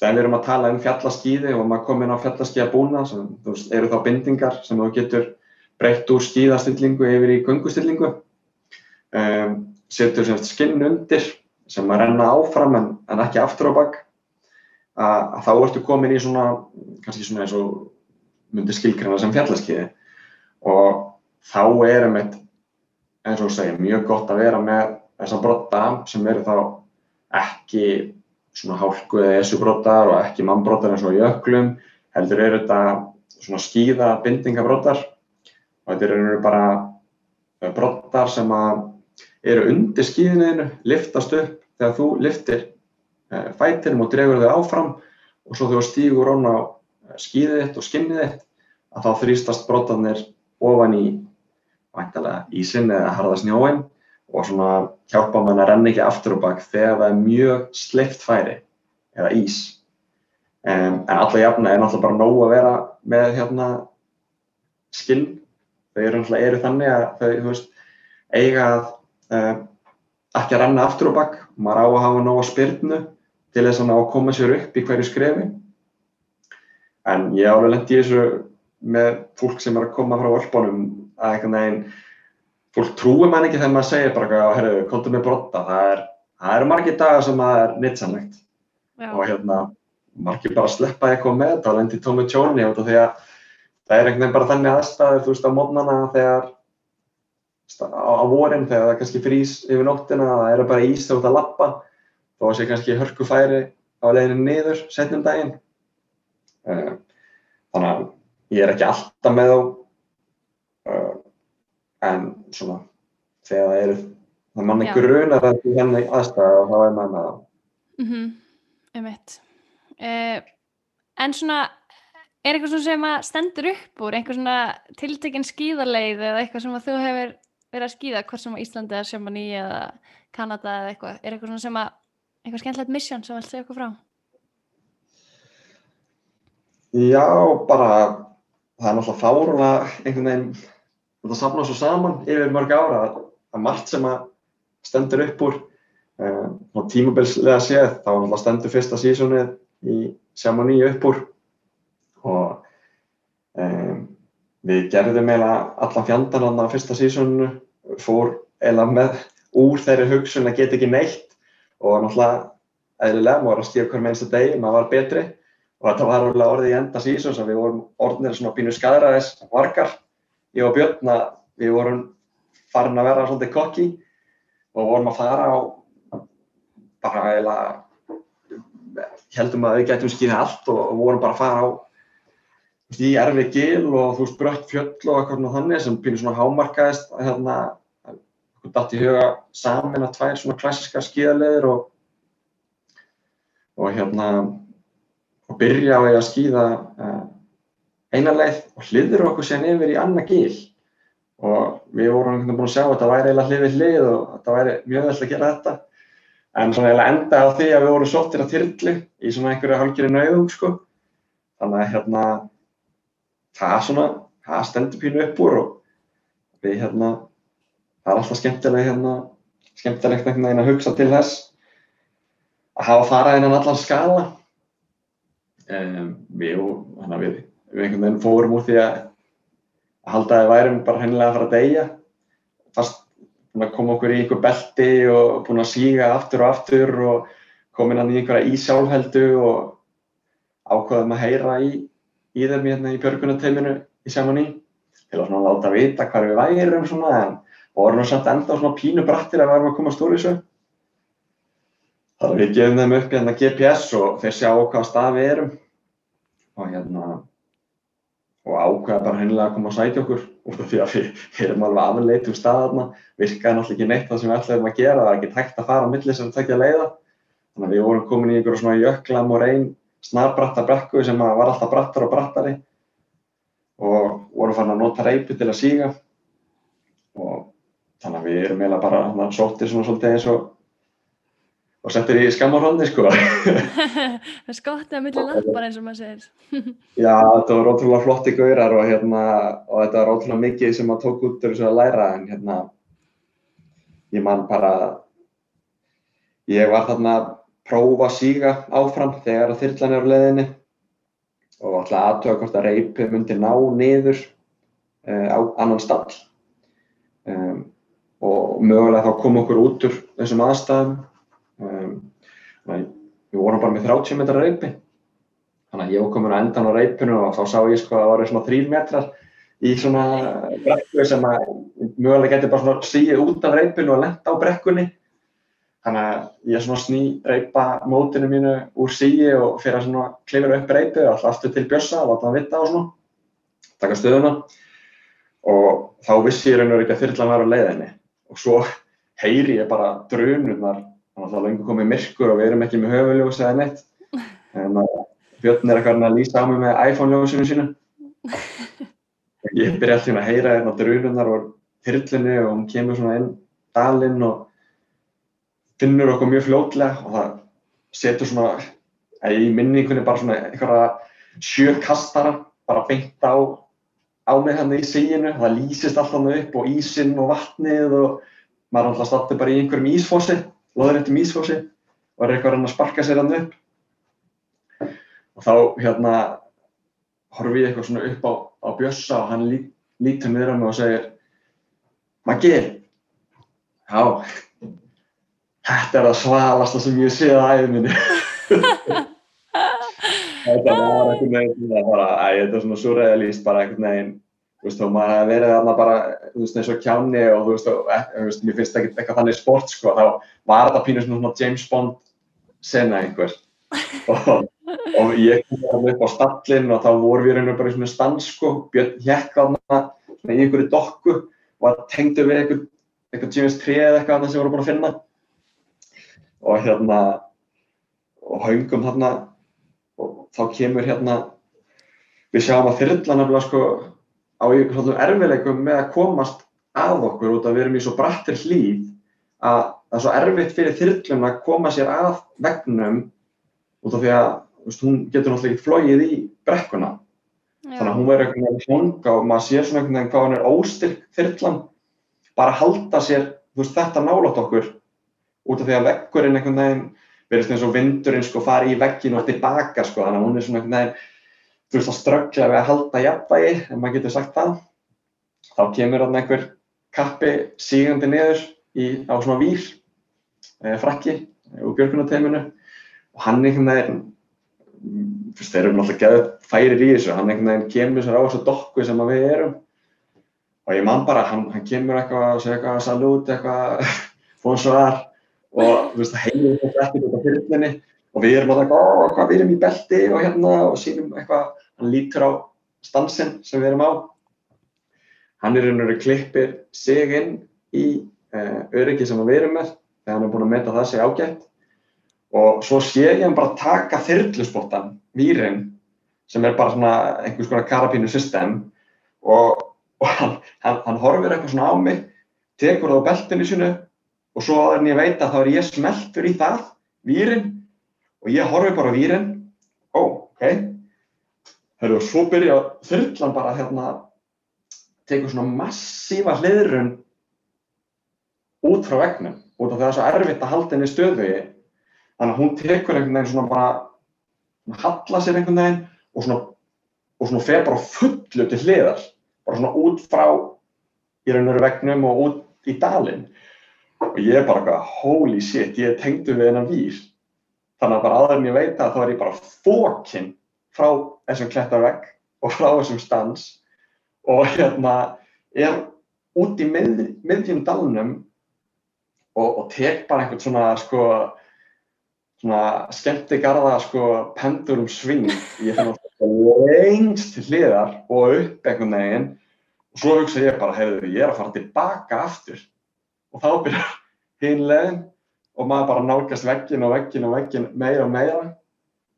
þegar við erum að tala um fjallaskíði og maður kom inn á fjallaskíðabúna, sem, veist, eru þá bindingar sem þú getur breytt úr skíðastillingu yfir í gungustillingu um, setur semst skinn undir sem að renna áfram en, en ekki aftur á bakk að þá ertu komin í svona kannski svona eins og myndir skilgrana sem fjallaskiði og þá er einmitt eins og segja mjög gott að vera með þessa brotta sem eru þá ekki svona hálku eða esubrótar og ekki mannbrótar eins og jöklum, heldur eru þetta svona skýða bindingabrótar og þetta eru bara eh, brótar sem eru undir skýðinu, liftast upp þegar þú liftir eh, fætinum og dregur þau áfram og svo þú stýgur ón á skýðið þitt og skinnið þitt að þá þrýstast brótarnir ofan í ísin eða harða snjóin og svona hjálpa mann að renna ekki aftur og bakk þegar það er mjög sleift færi eða ís. Um, en alla jafna er náttúrulega bara nóg að vera með hérna skinn. Þau eru náttúrulega eru þannig að þau, veist, eiga að uh, ekki að renna aftur og bakk. Maður á að hafa nóg að spyrnu til þess að koma sér upp í hverju skrefi. En ég álega lendi í þessu með fólk sem er að koma frá öllbónum að einhvern veginn fólk trúir mann ekki þegar maður segir bara að herru, kontum með brotta, það er það eru margir dagar sem það er nýtsamlegt og hérna margir bara sleppa eitthvað með þetta og lendi tómi tjóni út af því að það er einhvern veginn bara þannig aðstæður þú veist á mótnana þegar á, á vorin þegar það kannski frýs yfir nóttina, það eru bara ís þegar þú ert að lappa þó sé kannski hörku færi á leginu niður setnum daginn þannig að ég er ekki alltaf með þá. Uh, en svona þegar það eru það mann ekki runar að því henni aðstæða og þá er maður með það mm -hmm. Umvitt uh, En svona er eitthvað svona sem að stendur upp úr einhver svona tiltekinn skíðarleið eða eitthvað sem að þú hefur verið að skíða hvort sem á Íslandi eða Sjömaní eða Kanada eða eitthvað, er eitthvað svona sem að eitthvað skemmtilegt mission sem þú vilt segja okkur frá Já, bara það er náttúrulega fáruna einhvern veginn þetta sapna svo saman yfir mörg ára að, að margt sem að stendur upp úr um, og tímabilslega séð þá náttúrulega stendur fyrsta sísonið í Sjámaní upp úr. Og um, við gerðum eiginlega allan fjandan á fyrsta sísonu fór eiginlega með úr þeirri hugsun að geta ekki neitt. Og náttúrulega eðlilega maður var að skilja hver með einsta degi, maður var betri og þetta var alveg orðið í enda sísons að við vorum orðinir svona pínu skæðraðis vargar, ég og Björn að við vorum farin að vera svolítið kokki og vorum að fara á bara eiginlega heldum að við getum skýðið allt og, og vorum bara að fara á í erfi gil og þú veist brött fjöll og eitthvað þannig sem pínu svona hámarkaðist hérna dætt í huga samin að tvær svona klassiska skíðaleðir og og hérna byrja á að skýða uh, eina leið og hliður okkur sérn yfir í annað gíl og við vorum búin að sjá að þetta væri eiginlega hlið við hlið og þetta væri mjög vel að gera þetta. En svona eiginlega enda á því að við vorum sóttir að þyrli í svona einhverju hálfgerið nauðung sko. Þannig að hérna það svona, það stendur pínu upp úr og við hérna það er alltaf skemmtilega hérna skemmtilegt einhvern veginn að hugsa til þess að hafa farað innan allan skala um, við, við, við einhvern veginn fórum úr því að, halda að við værum bara hennilega að fara að deyja. Fast koma okkur í einhver belti og búin að síga aftur og aftur og komin hann í einhverja ísjálfheldu og ákvaðum að heyra í, í þeim hérna í björgunateiminu í Sjámaní til að láta vita hvað við værum svona en vorum við samt enda svona pínu brattir að við varum að koma stór í þessu að við gefum þeim upp hérna GPS og þeir sjá okkar stað við erum. Og hérna og ákveða bara hennilega að koma að sætja okkur út af því að við erum alveg aðleit um staðarna, virkaði náttúrulega ekki neitt það sem við ætlaðum að gera, það er ekki tækt að fara á milli sem við tekja að leiða. Þannig að við vorum komin í einhverjum svona jöklam og reyn snarbratta brekku sem var alltaf brattar og brattari. Og vorum farin að nota reypi til að síga. Og þannig að við erum eiginlega bara sóttir svona svolítið eins og og settir í skammarhóndi sko. Það skotti að milli lappar eins og maður segir. Já þetta var ótrúlega flotti gaurar og, hérna, og þetta var ótrúlega mikið sem maður tók út úr þessu að læra en hérna ég man bara ég var þarna að prófa að síga áfram þegar að þyrlan er á leðinni og alltaf aðtöða hvort að reypið myndi ná niður uh, á annan stall. Um, og mögulega þá kom okkur út úr þessum aðstæðum. um, við vorum bara með 30 metrar reypi. Þannig að ég var komin að endan á reypinu og þá sá ég sko að það var svona 3 metrar í svona brekku sem að mögulega getur bara svona síið út af reypinu og lenda á brekkunni. Þannig að ég svona sný reypa mótinu mínu úr síi og fyrir að svona klifra upp reypi og alltaf aftur til bjössa og láta hann vita og svona, taka stöðuna. Og þá vissi ég raun og veru ekki að þyrlan var á leiðinni. Og svo heyri ég bara drunurnar, þannig að það lengur komið myrkur og við erum ekki með höfuljós eða neitt. En að Björn er eitthvað að lýsa á mig með iPhone-ljósinu sínu. Ég byrja alltaf að heyra hérna drunurnar og þyrlunni og hún kemur svona inn dalinn og finnur okkur mjög fljótlega og það setur svona, í minningunni bara svona einhverja sjökastara bara beint á, á mig hann í síinu, það lýsist alltaf upp og ísinn og vatnið og maður alltaf stattir bara í einhverjum ísfósi, loður eftir ísfósi og er eitthvað að sparka sér hann upp og þá hérna horfi ég eitthvað svona upp á, á Bjössa og hann lí, lítur niður á mig og segir Maggi, já, þetta er það svalasta sem ég séð á æðið minni. þetta var bara, æ, þetta er svona surrealist, bara einhvern veginn, þú veist, og maður hefði verið þarna bara, þú veist, eins og kjáni og þú veist, og, þú veist, mér finnst ekkert eitthvað þannig sport, sko, þá var þetta pínur svona James Bond sena einhver. og, og ég kom þarna upp á stallin og þá voru við veginn bara í svona stans, sko, Björn hjekk þarna, svona í einhverju dokku og það tengdu við einhvern, einhvern James 3 eða eitthvað sem við vorum búin að finna og hérna og haungum þarna og þá kemur hérna við sjáum að þyrla nefnilega sko á einhvern erfileikum með að komast að okkur út að við erum í svo brattir hlýð að það er svo erfitt fyrir þyrlum að koma sér að vegnum út af því að veist, hún getur náttúrulega ekki flóið í brekkuna Já. þannig að hún verður einhvern veginn hlanga og maður sér svona einhvern veginn hvað hann er óstyrk þyrlan bara halda sér veist, þetta nálat okkur út af því að veggurinn einhvern veginn verðist eins og vindurinn sko fari í veggin og tilbaka sko þannig að hún er svona einhvern veginn þú veist að ströggla við að halda jafnvægi ef maður getur sagt það þá kemur þarna einhver kappi sígandi niður í, á svona vír e, frakki úr björgunateiminu og hann einhvern veginn þú veist þeir eru náttúrulega geðið færir í þessu hann einhvern veginn kemur sér á þessu dokku sem við erum. Og ég man bara hann, hann kemur eitthvað og segja eitthvað salút eitthvað fónsvar og þú veist, heimir þetta eftir út á fyrirlinni og við erum alltaf, ó, hvað við erum í belti og hérna og sínum eitthvað, hann lítur á stansin sem við erum á. Hann er einhverju klippir sig inn í uh, öryggi sem við erum með þegar hann er búinn að meta það sig ágætt. Og svo sé ég hann bara taka þyrlusbóttan, výrin, sem er bara svona einhvers konar karabínu system. Og, og hann, hann, hann horfir eitthvað svona á mig, tekur það á beltinu sinu og svo aðeins ég veit að þá er ég smeltur í það, výrin, og ég horfi bara výrin, ó, ok, Heru, og svo byrja þurrlan bara hérna, tegur svona massífa hliðrun út frá vegnum, út af það er svo erfitt að halda henni stöðvegi, þannig að hún tekur einhvern veginn svona bara, halla sér einhvern veginn og svona, og svona fer bara fullu til hliðar, bara svona út frá í raun og veru vegnum og út í dalinn. Og ég er bara holy shit, ég tengdu við hennar vír þannig að bara aðeins ég veit að þá er ég bara fókinn frá þessum klettarvegg og frá þessum stans. Og hérna er út í mið, miðjum dalnum og, og tek bara einhvern svona sko svona skemmtigarða sko pendurum sving ég finn alltaf lengst til hliðar og upp einhvern veginn. Og svo hugsa ég bara, heyrðu, ég er að fara tilbaka aftur. Og þá byrjar hinn leginn og maður bara nálgast veggin og veggin og veggin meira og meira.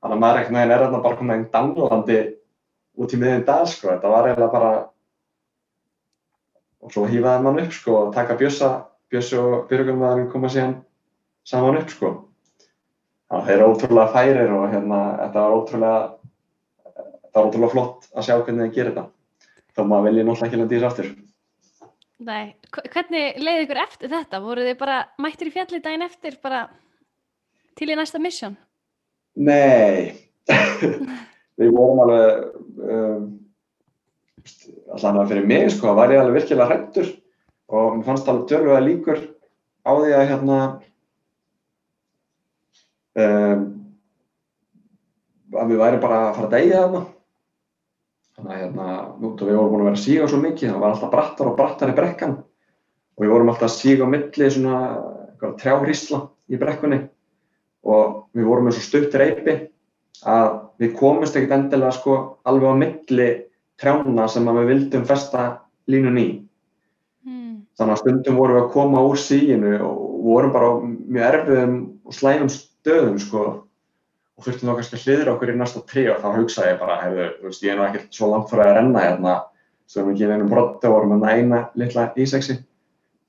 Þannig að maður ekkert neginn er þarna bara komið einn danglandi út í miðin dag sko, þetta var eiginlega bara og svo hýfaði mann upp sko og taka bjössa bjössi og byrjumæðurinn koma síðan saman upp sko. Þannig að þeir eru ótrúlega færir og hérna þetta var ótrúlega þetta var ótrúlega flott að sjá hvernig þeir gerir þetta. Þá maður vilja náttúrulega ekki landa í þessu aftur Nei, hvernig leiði ykkur eftir þetta? Voru þið bara mættir í fjalli daginn eftir bara til í næsta mission? Nei, við vorum alveg, um, allavega fyrir mig sko, var ég alveg virkilega hrættur og mér fannst alveg dörfuða líkur á því að hérna, um, að við væri bara að fara að deyja þarna þannig að hérna, út og við vorum búin að vera að síga svo mikið, það var alltaf brattar og brattar í brekkan og við vorum alltaf að síga á milli svona trjáhrísla í brekkunni og við vorum með svo stutt reypi að við komumst ekkert endilega sko alveg á milli trjána sem við vildum festa línun í. Mm. Þannig að stundum vorum við að koma úr síinu og vorum bara mjög erfiðum og slæmum stöðum sko og þurftum þá kannski að hliðra okkur í næsta trí og þá hugsaði ég bara, heyrðu, þú veist, ég er nú ekkert svo langt fyrir að renna hérna, erum við ekki í einu brotti og vorum að næna litla ísexi.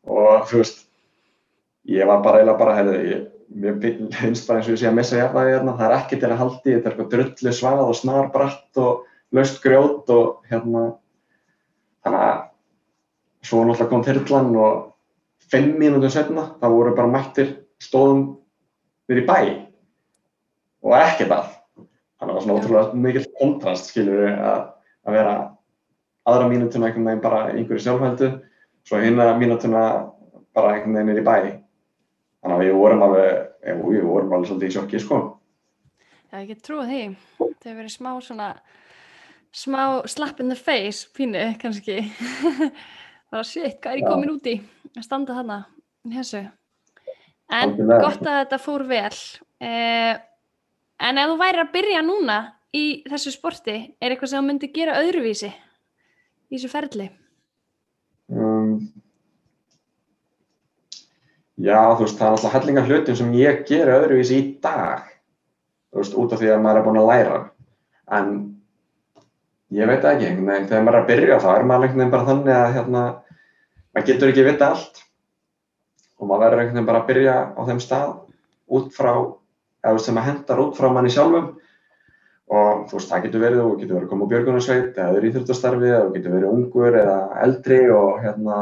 Og þú veist, ég var bara eiginlega bara, heyrðu, ég, mér finnst bara eins og ég sé að missa jafnvægi hérna, það er ekki til að haldi, þetta er eitthvað drullu svað og snar bratt og laust grjót og hérna, þannig að svo náttúrulega kom þyrrlan og fimm mínútur setna, það voru bara mættir stóðum við í bæ og ekkert að. Þannig að það var svona ótrúlega mikil kontrast, skiljur við, að, að vera aðra mínutuna einhvern veginn bara einhverju sjálfhældu, svo hérna mínutuna bara einhvern veginn er í bæ. Þannig að við vorum alveg, við vorum alveg svolítið í sjokki, sko. Já, ég get trúið því. Það hefur verið smá svona, smá slap in the face, pínu, kannski. bara shit, hvað er ég komin út í að standa þarna þessu en gott að þetta fór vel eh, en ef þú væri að byrja núna í þessu sporti er eitthvað sem þú myndi gera öðruvísi í þessu ferli? Um, Já, þú veist, það er alltaf hellinga hlutum sem ég gera öðruvísi í dag þú veist, út af því að maður er búin að læra. En ég veit ekki, þegar maður er að byrja þá er maður einhvern veginn bara þannig að hérna maður getur ekki vita allt. Og maður verður einhvern veginn bara að byrja á þeim stað út frá, sem að hendar út frá manni sjálfum. Og þú veist, það getur verið, þú getur verið að koma úr björgunarsveit eða verið í Íþjóttastarfi eða þú getur verið ungur eða eldri og hérna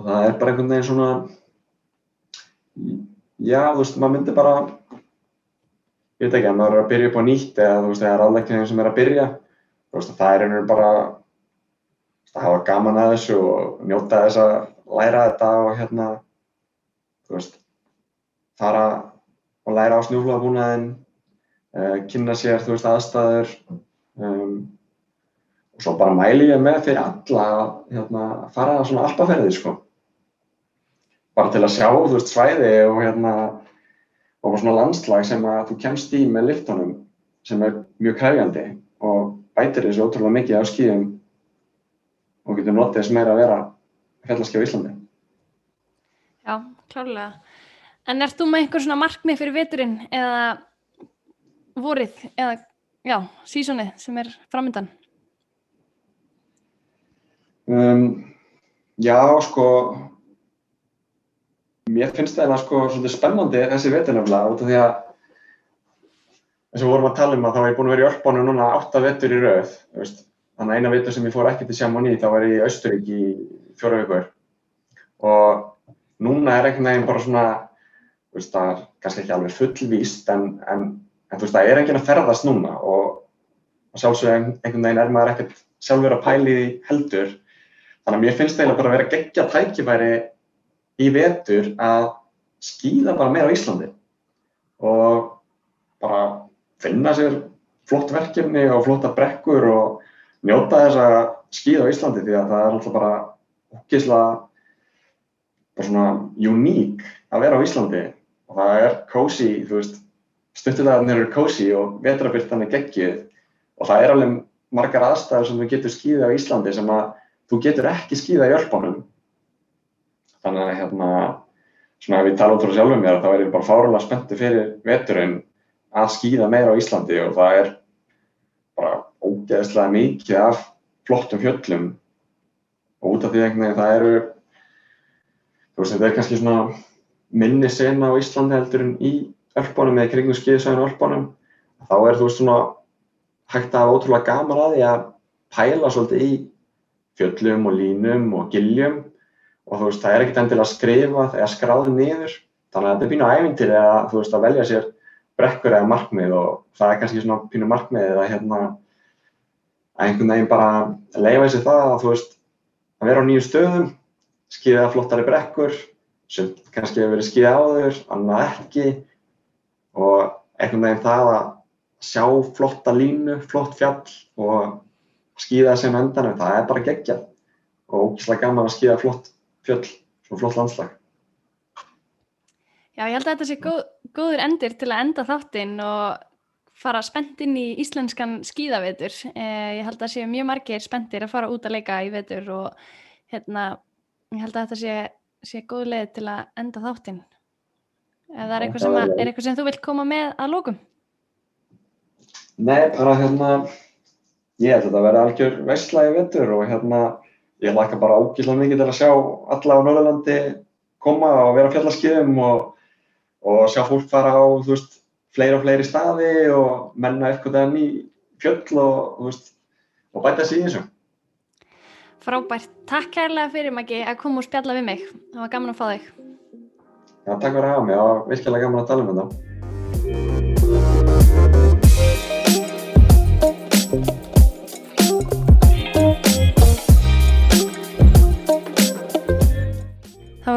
og það er bara einhvern veginn svona já, þú veist, maður myndir bara ég veit ekki, að maður er að byrja upp á nýtt eða þú veist, það er aðlækningin sem er að byrja þú veist, það er einhvern veginn bara að hafa gaman að þessu og njóta þess að læra þetta og hérna, þú veist, fara og læra á snjúflagabúnaðin, uh, kynna sér, þú veist, aðstæður um, og svo bara mæli ég með fyrir alla að hérna, fara á svona alpaferði, sko. Bara til að sjá, þú veist, svæði og hérna, og svona landslag sem að þú kemst í með liftunum sem er mjög krægjandi og bætir þessu ótrúlega mikið á skíðum og getur notið þess meira að vera fjallaski á Íslandi. Já, klárlega. En ert þú með einhver svona markmið fyrir veturinn eða vorið eða, já, sísonið sem er framöndan? Um, já, sko, mér finnst það eða sko svolítið spennandi þessi veturnafla út af því að eins og vorum að tala um að þá hef ég búin að vera í Ölbánu núna átta vetur í rauð, veist, Þannig að eina vitur sem ég fór ekki til Chamonix þá var ég í Austurík í fjóra vikur og núna er einhvern veginn bara svona, veist það er kannski ekki alveg fullvíst en, en, en veist það er enginn að ferðast núna og sjálfsög einhvern veginn er maður ekkert sjálfur að pæli heldur. Þannig að mér finnst það bara að vera geggja tækifæri í vetur að skýða bara meira á Íslandi og bara finna sér flott verkefni og flotta brekkur og njóta þess að skýða á Íslandi því að það er alltaf bara okkislega bara svona uník að vera á Íslandi og það er cozy, þú veist stuttilegarnir eru cozy og vetrabyrtan er geggið og það er alveg margar aðstæður sem þú getur skýða á Íslandi sem að þú getur ekki skýða í Ölbánum þannig að hérna svona ef ég tala út frá sjálfum mér þá er ég bara fáralega spenntið fyrir veturinn að skýða meira á Íslandi og það er bara ógeðslega mikið af flottum fjöllum. Og út af því að það eru þú veist þetta er kannski svona minni sena á Íslandi heldur en í Ölbánum eða kringum skiðsæðinu Ölbánum þá er þú veist svona hægt að ótrúlega gaman að því að pæla svolítið í fjöllum og línum og giljum og þú veist það er ekkert endilega að skrifa eða skráði niður. Þannig að þetta er pínu ævintir eða þú veist að velja sér brekkur eða markmið og það er kannski svona pínu markmið eða hérna að einhvern veginn bara leifa þessi það að þú veist að vera á nýju stöðum, skýða flottari brekkur, sem kannski hefur verið skýða áður, annað ekki og einhvern veginn það að sjá flotta línu, flott fjall og skýða sem endanum, það er bara geggjað og ógislega gaman að skýða flott fjöll, svona flott landslag. Já, ég held að þetta sé góð, góður endir til að enda þáttinn og fara spennt inn í íslenskan skíðavetur. Eh, ég held að sé mjög margir spenntir að fara út að leika í vetur og hérna, ég held að þetta sé, sé góð leið til að enda þáttinn. Eða er eitthvað sem, að, er eitthvað sem þú vilt koma með að lókum? Nei, bara hérna, ég held að þetta verði algjör veistla í vetur og hérna, ég laka bara ákveðlega mikið til að sjá alla á Norðurlandi koma og vera fjallarskiðum og, og sjá fólk fara á, þú veist, fleiri og fleiri staði og menna eitthvað enn í fjöll og, þú veist, og bæta sig í þessu. Frábært. Takk kærlega fyrir Maggi að koma og spjalla við mig. Það var gaman að fá þig. Já, takk fyrir að hafa mig. Það var virkilega gaman að tala um þetta.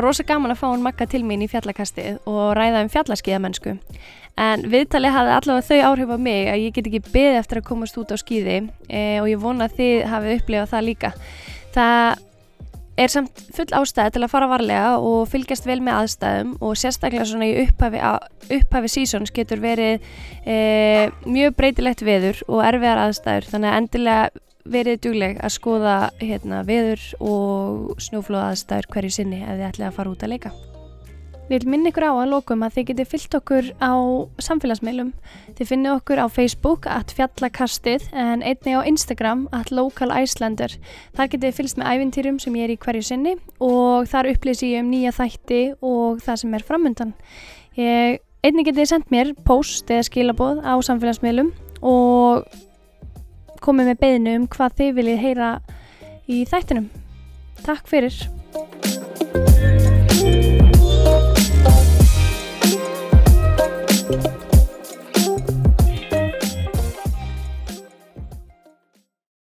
Var rosa gaman að fá hún makka til mín í fjallakastið og ræða um fjallaskíðamennsku. En viðtalið hafði allavega þau áhrif á mig að ég get ekki beðið eftir að komast út á skíði e, og ég vona að þið hafið upplifað það líka. Það er samt full ástæði til að fara varlega og fylgjast vel með aðstæðum og sérstaklega svona í upphafi, upphafi sísons getur verið e, mjög breytilegt veður og erfiðar aðstæður þannig að endilega verið dugleg að skoða hérna, veður og snjóflóða aðstæður hverju sinni ef þið ætlið að fara út að leika. Við minna ykkur á að lokum að þið getið fyllt okkur á samfélagsmeilum. Þið finnið okkur á Facebook at fjallakastið en einni á Instagram at localislander. Þar getið fylgst með ævintýrum sem ég er í hverju sinni og þar upplýsi ég um nýja þætti og það sem er framöndan. Ég, einni getið sendt mér post eða skilaboð á samfélagsmeilum og komið með beðinu um hvað þið viljið heyra í þættinum. Takk fyrir!